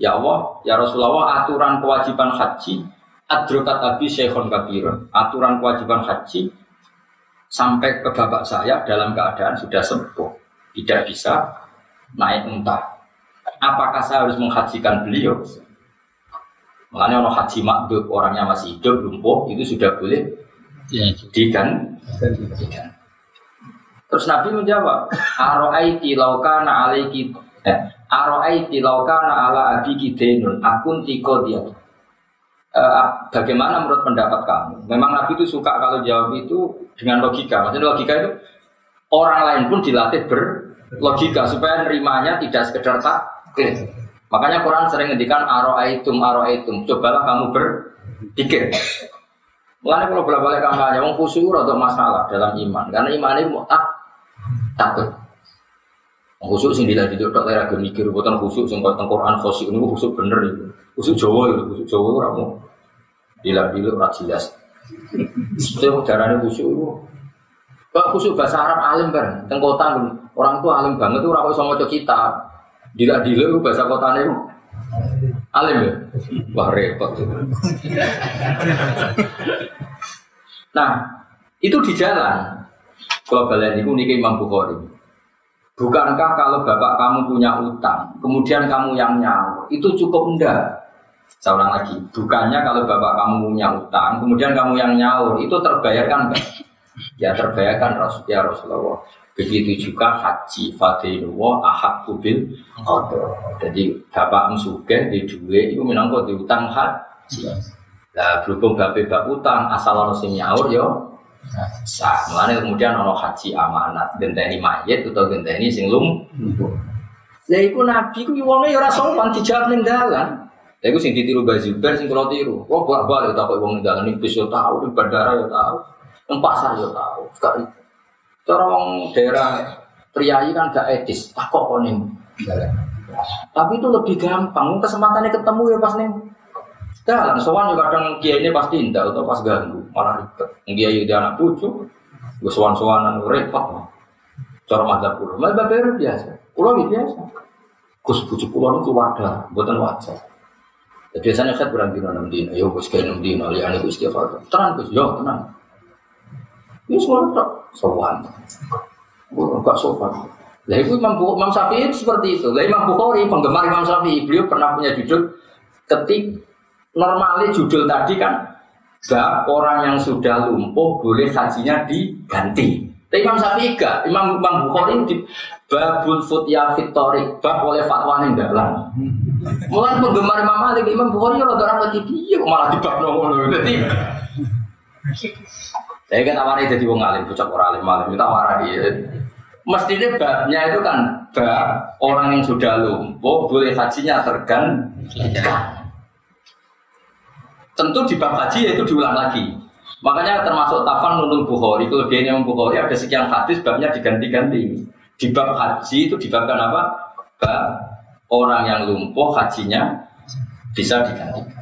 S1: Ya Allah, ya Rasulullah, aturan kewajiban haji adrokat abi syekhon kabiron. Aturan kewajiban haji sampai ke bapak saya dalam keadaan sudah sembuh, tidak bisa naik unta. Apakah saya harus menghajikan beliau? Makanya orang haji makdub orangnya masih hidup lumpuh itu sudah boleh
S2: Ya.
S1: digan digan. Terus Nabi menjawab, Aro'aiti laukana alaiki eh, Aro'aiti laukana ala abiki denun akun tiko dia. Eh, bagaimana menurut pendapat kamu? Memang Nabi itu suka kalau jawab itu dengan logika. Maksudnya logika itu orang lain pun dilatih berlogika supaya nerimanya tidak sekedar taklid. Makanya Quran sering ngendikan aro'aitum aro'aitum. Cobalah kamu berpikir. Mulanya kalau bolak balik kampanye, wong khusyuk atau masalah dalam iman, karena iman ini tak takut. Khusyuk sing dilatih itu tak lagi mikir, bukan khusyuk sing kau Quran khusyuk ini khusyuk bener itu. Khusyuk Jawa itu, khusyuk Jawa itu ramu. Bila bila ora jelas. Itu caranya khusyuk itu. Kalau khusyuk bahasa Arab alim bareng, teng kota orang tua alim banget itu orang sama kita. Dila dila itu bahasa kotanya itu alim ya. Wah repot. Nah, itu di jalan. Kalau kalian itu niki Imam Bukhari. Bukankah kalau bapak kamu punya utang, kemudian kamu yang nyawa, itu cukup enggak? Saya lagi, bukannya kalau bapak kamu punya utang, kemudian kamu yang nyaur, itu terbayarkan enggak? Ya terbayarkan ya Rasulullah. Begitu juga haji fadilullah ahad kubil qadar. Jadi bapak musuge di duwe itu minangka di utang haji. Lah berhubung bapak bab utang asal ono sing nyaur yo sah. Mulane kemudian ono haji amanat genteni mayit atau genteni sing lum. Lah iku nabi ku yo ora sopan dijawab ning dalan. Lah iku sing ditiru Mbah Zubair sing kula tiru. Wong bolak-balik takok wong ning dalan iki bis yo tau, ning bandara tau. Ning pasar yo tau. Sekali Cara wong daerah priayi kan gak etis, takok kok ning Tapi itu lebih gampang, kesempatannya ketemu ya pas ning dalan. Soalnya juga kadang kiai ini pasti indah atau pas ganggu, malah ribet. Kiai dia anak cucu, gue sowan-sowanan repot. Cara madzhab kulo, malah bapak biasa. Kulo biasa. Gus bujuk kulo itu keluarga, buatan wajar. Ya, biasanya saya berang dino enam dino, yo gus kayak enam dino, liane gus istighfar. Tenang gus, yo tenang. Ini semua tak sowan. Gak sopan. Lah itu Imam, Imam Syafi'i seperti itu. Lah Imam Bukhari penggemar Imam Syafi'i, beliau pernah punya judul ketik normalnya judul tadi kan bab orang yang sudah lumpuh boleh hajinya diganti. Tapi Imam Syafi'i gak, Imam, Imam Bukhari di babul futya fitorik, bab oleh fatwa yang dalam. Mulai penggemar Imam Malik, Imam Bukhari rada lagi dia malah di bab nomor Jadi saya kan tawarin jadi wong alim, bocah orang alim alim kita dia. Mestinya babnya itu kan bab orang yang sudah lumpuh boleh hajinya tergantikan. Tentu di bab haji ya itu diulang lagi. Makanya termasuk tafan nunul Bukhari, kelebihannya Imam Bukhari ada sekian hadis babnya diganti-ganti. Di bab haji itu dibabkan apa? Bab orang yang lumpuh hajinya bisa digantikan.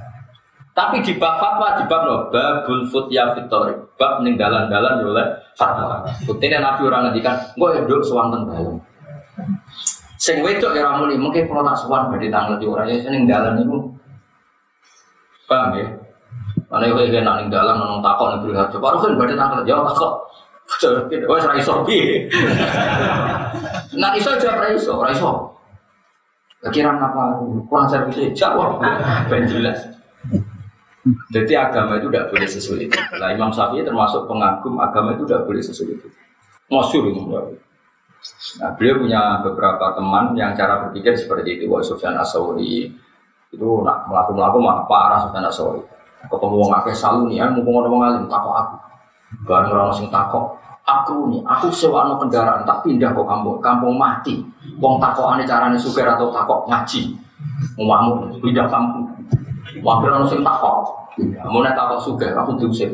S1: Tapi di bab fatwa di bab no, babul futya fitori, bab ning dalan-dalan ya oleh fatwa. Buktinya Nabi orang ngendikan, gue hidup sewanten dalam. Sing wedok ya ramuni, mungkin kalau tak suwan badhe tanggal di orang ya ning dalan itu. Paham ya? Mana yang kayak nak ning dalan nang takok ning beri harga, baru kan badhe tanggal jawab takok. Wes ra iso piye. Nak iso jawab ra iso, ra iso. Kira apa? Kurang servis jawab. Ben jelas. Jadi agama itu tidak boleh sesulit. Nah, Imam Syafi'i termasuk pengagum agama itu tidak boleh sesulit. Masyur itu. Nah, beliau punya beberapa teman yang cara berpikir seperti itu. Wah, Sufyan Asauri itu nak melaku melaku mah parah Sufyan Asauri. Ketemu wong akeh ya mumpung orang ngalim takok aku. Bareng orang sing takok, aku nih, aku sewa no kendaraan tak pindah ke kampung, kampung mati. Wong takok ane carane suger atau takok ngaji. Mau pindah kampung. Wakil orang sing takok, mau nek takok suger, aku diusir.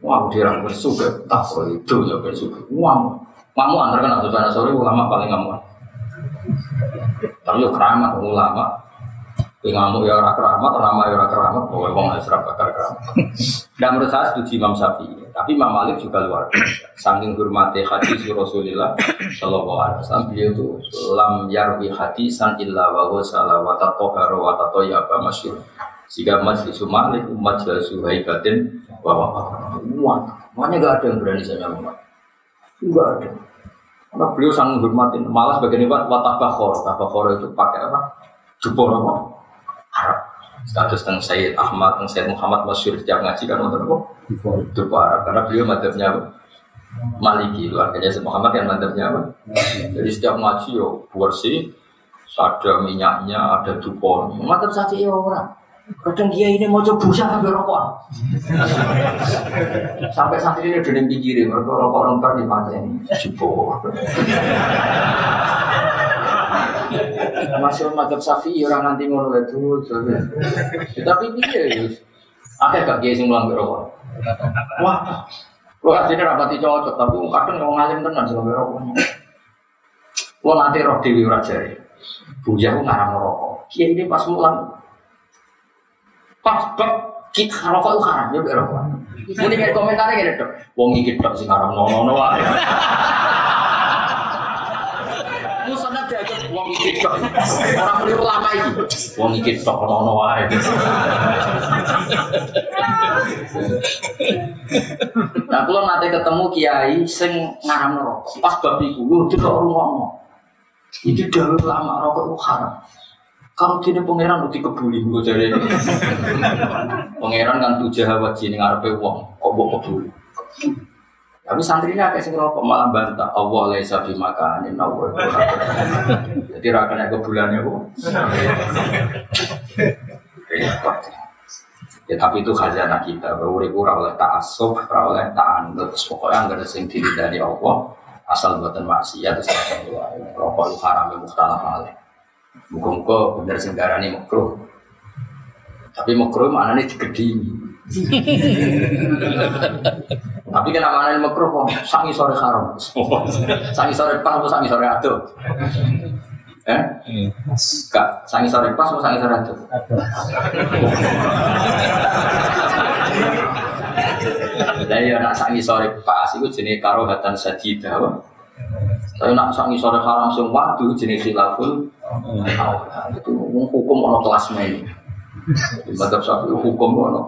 S1: Wah, aku dirang bersuger, takok itu ya. Wah, kamu antar kena sudah sore ulama paling ngamuan. Tapi keramat ulama. Kowe ngamuk ya ora keramat, ramah ya ora keramat, kowe wong wis ora bakal keramat. Dan menurut saya setuju Imam Syafi'i. Tapi Imam Malik juga luar biasa. Saking hormati hadis Rasulullah Shallallahu Alaihi Wasallam beliau itu lam yarwi hadisan illa wa wa tatohara wa tatoyaba masyur. Jika majlis Malik, majlis Suhaibatin, bahwa wah, makanya gak ada yang berani saya ngomong. Enggak ada. Karena beliau sangat menghormati. Malah sebagian ini watabakhor. Tabakhor itu pakai apa? Jubor apa? Arab. Status tentang Sayyid Ahmad, tentang Sayyid Muhammad Masyur setiap ngaji kan untuk apa? Arab. Karena beliau madhabnya apa? Maliki itu artinya Sayyid Muhammad yang madhabnya apa? Jadi setiap ngaji yo bersih, ada minyaknya, ada dupornya. Madhab saja ya orang. Kadang dia ini mau coba busa sampai rokok. sampai saat ini udah pikirin, mereka rokok nonton di mata ini. Jubor. Masih madhab safi orang nanti mau itu. Tapi dia ya. Ada gak dia sing melanggar rokok? Wah, lo aslinya rapati cocok, tapi kadang mau ngalim tenan melanggar rokok. Lo nanti roh dewi rajari. Bujah aku ngarang rokok. Kiai ini pas mulang. Pas bab kita rokok itu haram ya rokok. Ini kayak komentarnya gini dok. Wong iki dok sing ngarang nono nono wae. Musonnya diajak wong iki dok. Orang keliru lama iki. Wong iki dok nono wae. Nah, kalau nanti ketemu kiai sing ngaram rokok, pas bab iku, lu tidak rumah Itu dahulu lama rokok itu haram. Kalau gini pangeran udah kebuli gue jadi pangeran kan tujuh hawa jini ngarepe uang, kok bawa kebuli. Tapi santrinya kayak sing rokok malah bantah Allah laisa fi makanin Allah. Jadi rakannya kebulannya kok. Ya tapi itu khazanah kita, urip ora oleh ta'assub, ora oleh ta'anut, pokoknya nggak ada sing dari Allah, asal buatan maksiat terus rokok haram yang mukhtalaf alaih. Muka-muka bener sing darani makruh. Tapi makruh mana nih digedingi. Tapi kenapa mana nih makruh kok sangi sore haram. sangi sore pas atau sangi sore aduh. Eh? Kak, sangi sore pas atau sangi sore aduh? Lah ya nak sangi sore pas itu jenis karohatan sajidah. Tapi nak sangi sore haram sing waktu jenis khilaful itu hukum ono kelas main. Di madhab syafi'i hukum ono.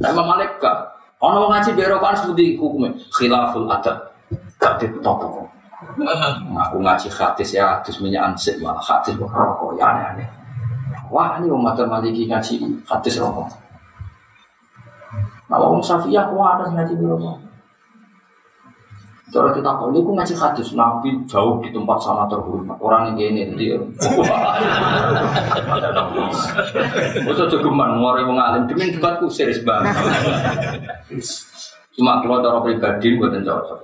S1: Nah Imam Malik ono ngaji berokan seperti hukumnya khilaful adab gak ditotok. Aku ngaji hadis ya hadis minyak ansik malah hadis rokok ya aneh-aneh. Wah ini umat Maliki ngaji hadis rokok. Nah, orang Syafi'i aku ada ngaji rokok. Cara kita kau ini ngaji hadis Nabi jauh di tempat sana terhormat orang yang ini dia. Masa jogeman ngore wong alim demi debatku serius banget. Cuma kalau cara pribadi buatan cocok.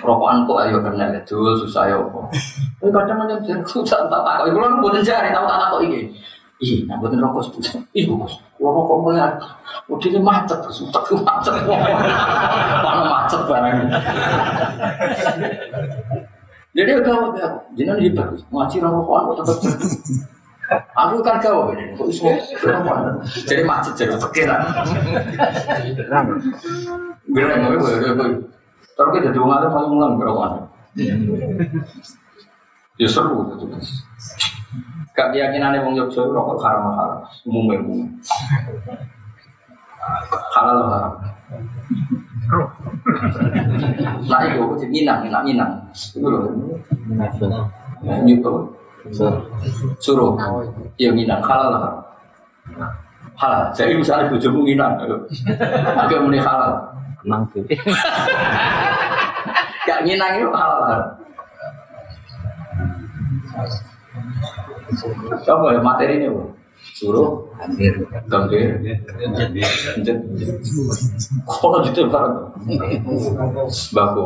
S1: Rokokan kok ayo kena itu susah ya kok. Tapi kadang ada yang susah tak tak. Kalau buatan cari tahu tak tak ini. Iya, nah buatan rokok sebut. Iya bos, kalau rokok melihat, udah ini macet, terus utak macet. Mana macet barang. Jadi udah, jangan hebat, ngaji rokokan kok tetap. Aku kan gawe ini, kok iso rokokan. Jadi macet jadi pikiran. Bilang mau gue. Terus kita jadi orang paling mulang berokan. Ya seru gitu. Gak keyakinan wong Yogyo rokok haram halal, umumnya umum. Halal haram. Nah itu aku minang, minang, minang. Itu loh. Nah, nyuto. Suruh. Iya minang, halal haram. Halal. Jadi misalnya bujumu minang. Agak muni halal.
S2: Nang tuh.
S1: Gak minang itu halal haram. Coba ya materi ini, Bu. Suruh
S2: hampir.
S1: Encet. Kalau gitu barang. Baku.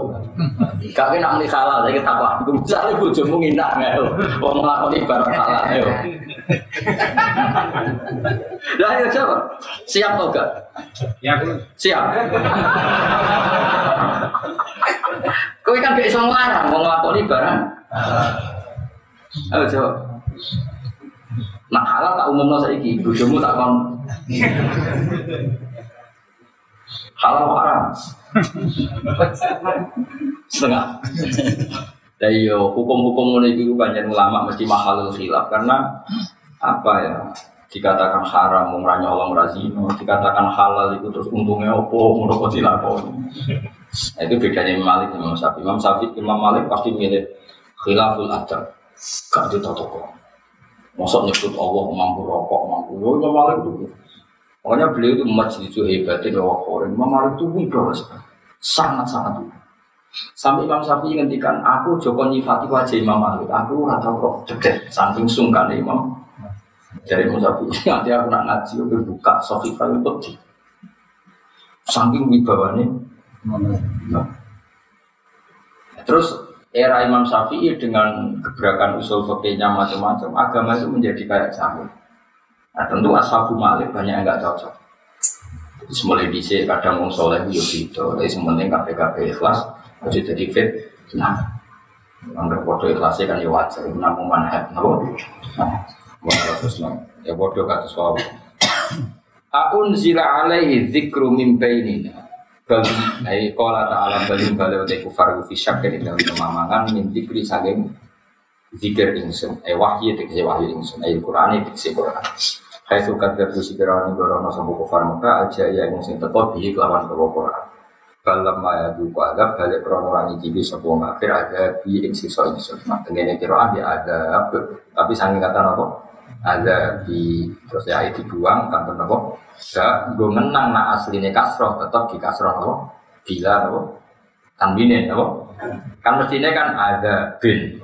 S1: Kaki nak muni saya kita apa? Iku misale bojomu nginak ae. Wong nglakoni barang halal ayo. Lah ayo coba. Siap atau enggak?
S2: ya
S1: Siap. Kowe kan gak iso nglarang wong nglakoni barang. Ayo coba. Nak halal tak umumno saiki, bojomu tak kon. Halal haram? Setengah. Dan yo hukum-hukum mulai itu banyak ulama mesti mahal khilaf karena apa ya? Dikatakan haram mengurangi Allah merazino dikatakan halal itu terus untungnya opo dilakoni. Nah, itu bedanya Imam Malik Imam Syafi'i. Imam Syafi'i Imam Malik pasti milih khilaful adab. Gak di Masa nyebut Allah mampu rokok, mampu Yo, Imam Malik itu. Makanya beliau itu majlis itu hebatnya bahwa orang Imam Malik itu wibawa. Sangat-sangat wibawa. Sampai Imam Syafi'i ngendikan, aku Joko nyifati wajah Imam Malik. Aku tau roh cedek, saking sungkan Imam. Jadi Imam Syafi'i, nanti aku nak ngaji, aku buka Sofifa itu peti. Saking wibawanya. Nah. Terus era Imam Syafi'i dengan gebrakan usul fikihnya macam-macam, agama itu menjadi kayak jamu. Nah tentu ashabu Malik banyak yang nggak cocok. Terus mulai dicek kadang mau soleh yo gitu, tapi sementing KPKP ikhlas, harus jadi fit. Nah, anggap bodoh ikhlasnya kan ya wajar, namun manhat, namun Wah, terus no. ya bodoh kata suami. Aun zila alaihi dzikru min Bal ai qala ta'ala balim balik te kufar fi syakkar ing dalam kemamangan min dzikri saking zikir ingsun. Eh wahyu tegese wahyu ingsun. Ai Qur'an tegese Qur'an. Hai sukat ke sikirani gorono sampo kufar maka aja ya yang sing bihi kelawan bawa Qur'an. Balam maya duka agak balik krono orang icibi sebuah ngafir ada bi ing sisa ingsun. Nah, tengene kira ya ada tapi saking kata apa? Ada di terus ya itu dibuang kantor apa gak gue menang nak aslinya kasroh tetap di kasroh apa bila apa tanbinin apa kan mestinya kan ada bin.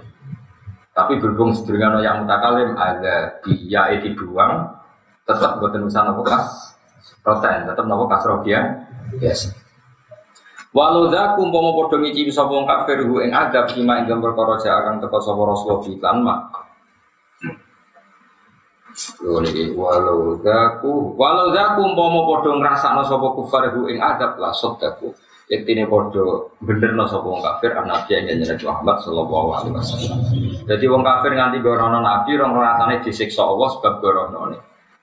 S1: Tapi berhubung sedurungan yang mutakalim ada di ya itu dibuang tetap buat tulisan apa kas protein tetap apa kasroh dia. Yes. Walau zakum pomo podo ngicipi sapa wong kafir hu ing adab kima ing perkara akan teko sapa Rasulullah iklan mak Lho niki walau zaku walau zaku umpama padha ngrasakno sapa kufar hu ing adab la sadaku yektine padha benerno sapa wong kafir nabi yang jenenge Muhammad sallallahu alaihi wasallam. Jadi wong kafir nganti gorono nabi rong rasane disiksa Allah sebab goronone.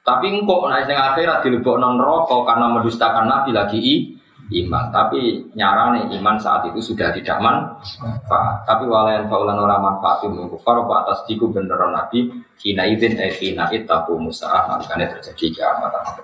S1: Tapi engkau nek ning akhirat dilebokno neraka karena mendustakan nabi lagi i, iman. Tapi nyarane iman saat itu sudah tidak manfaat. Tapi walayan faulan orang manfaatin mengkufar apa atas diku beneran nabi kina izin eh kina itaku musa'ah makanya terjadi kiamat.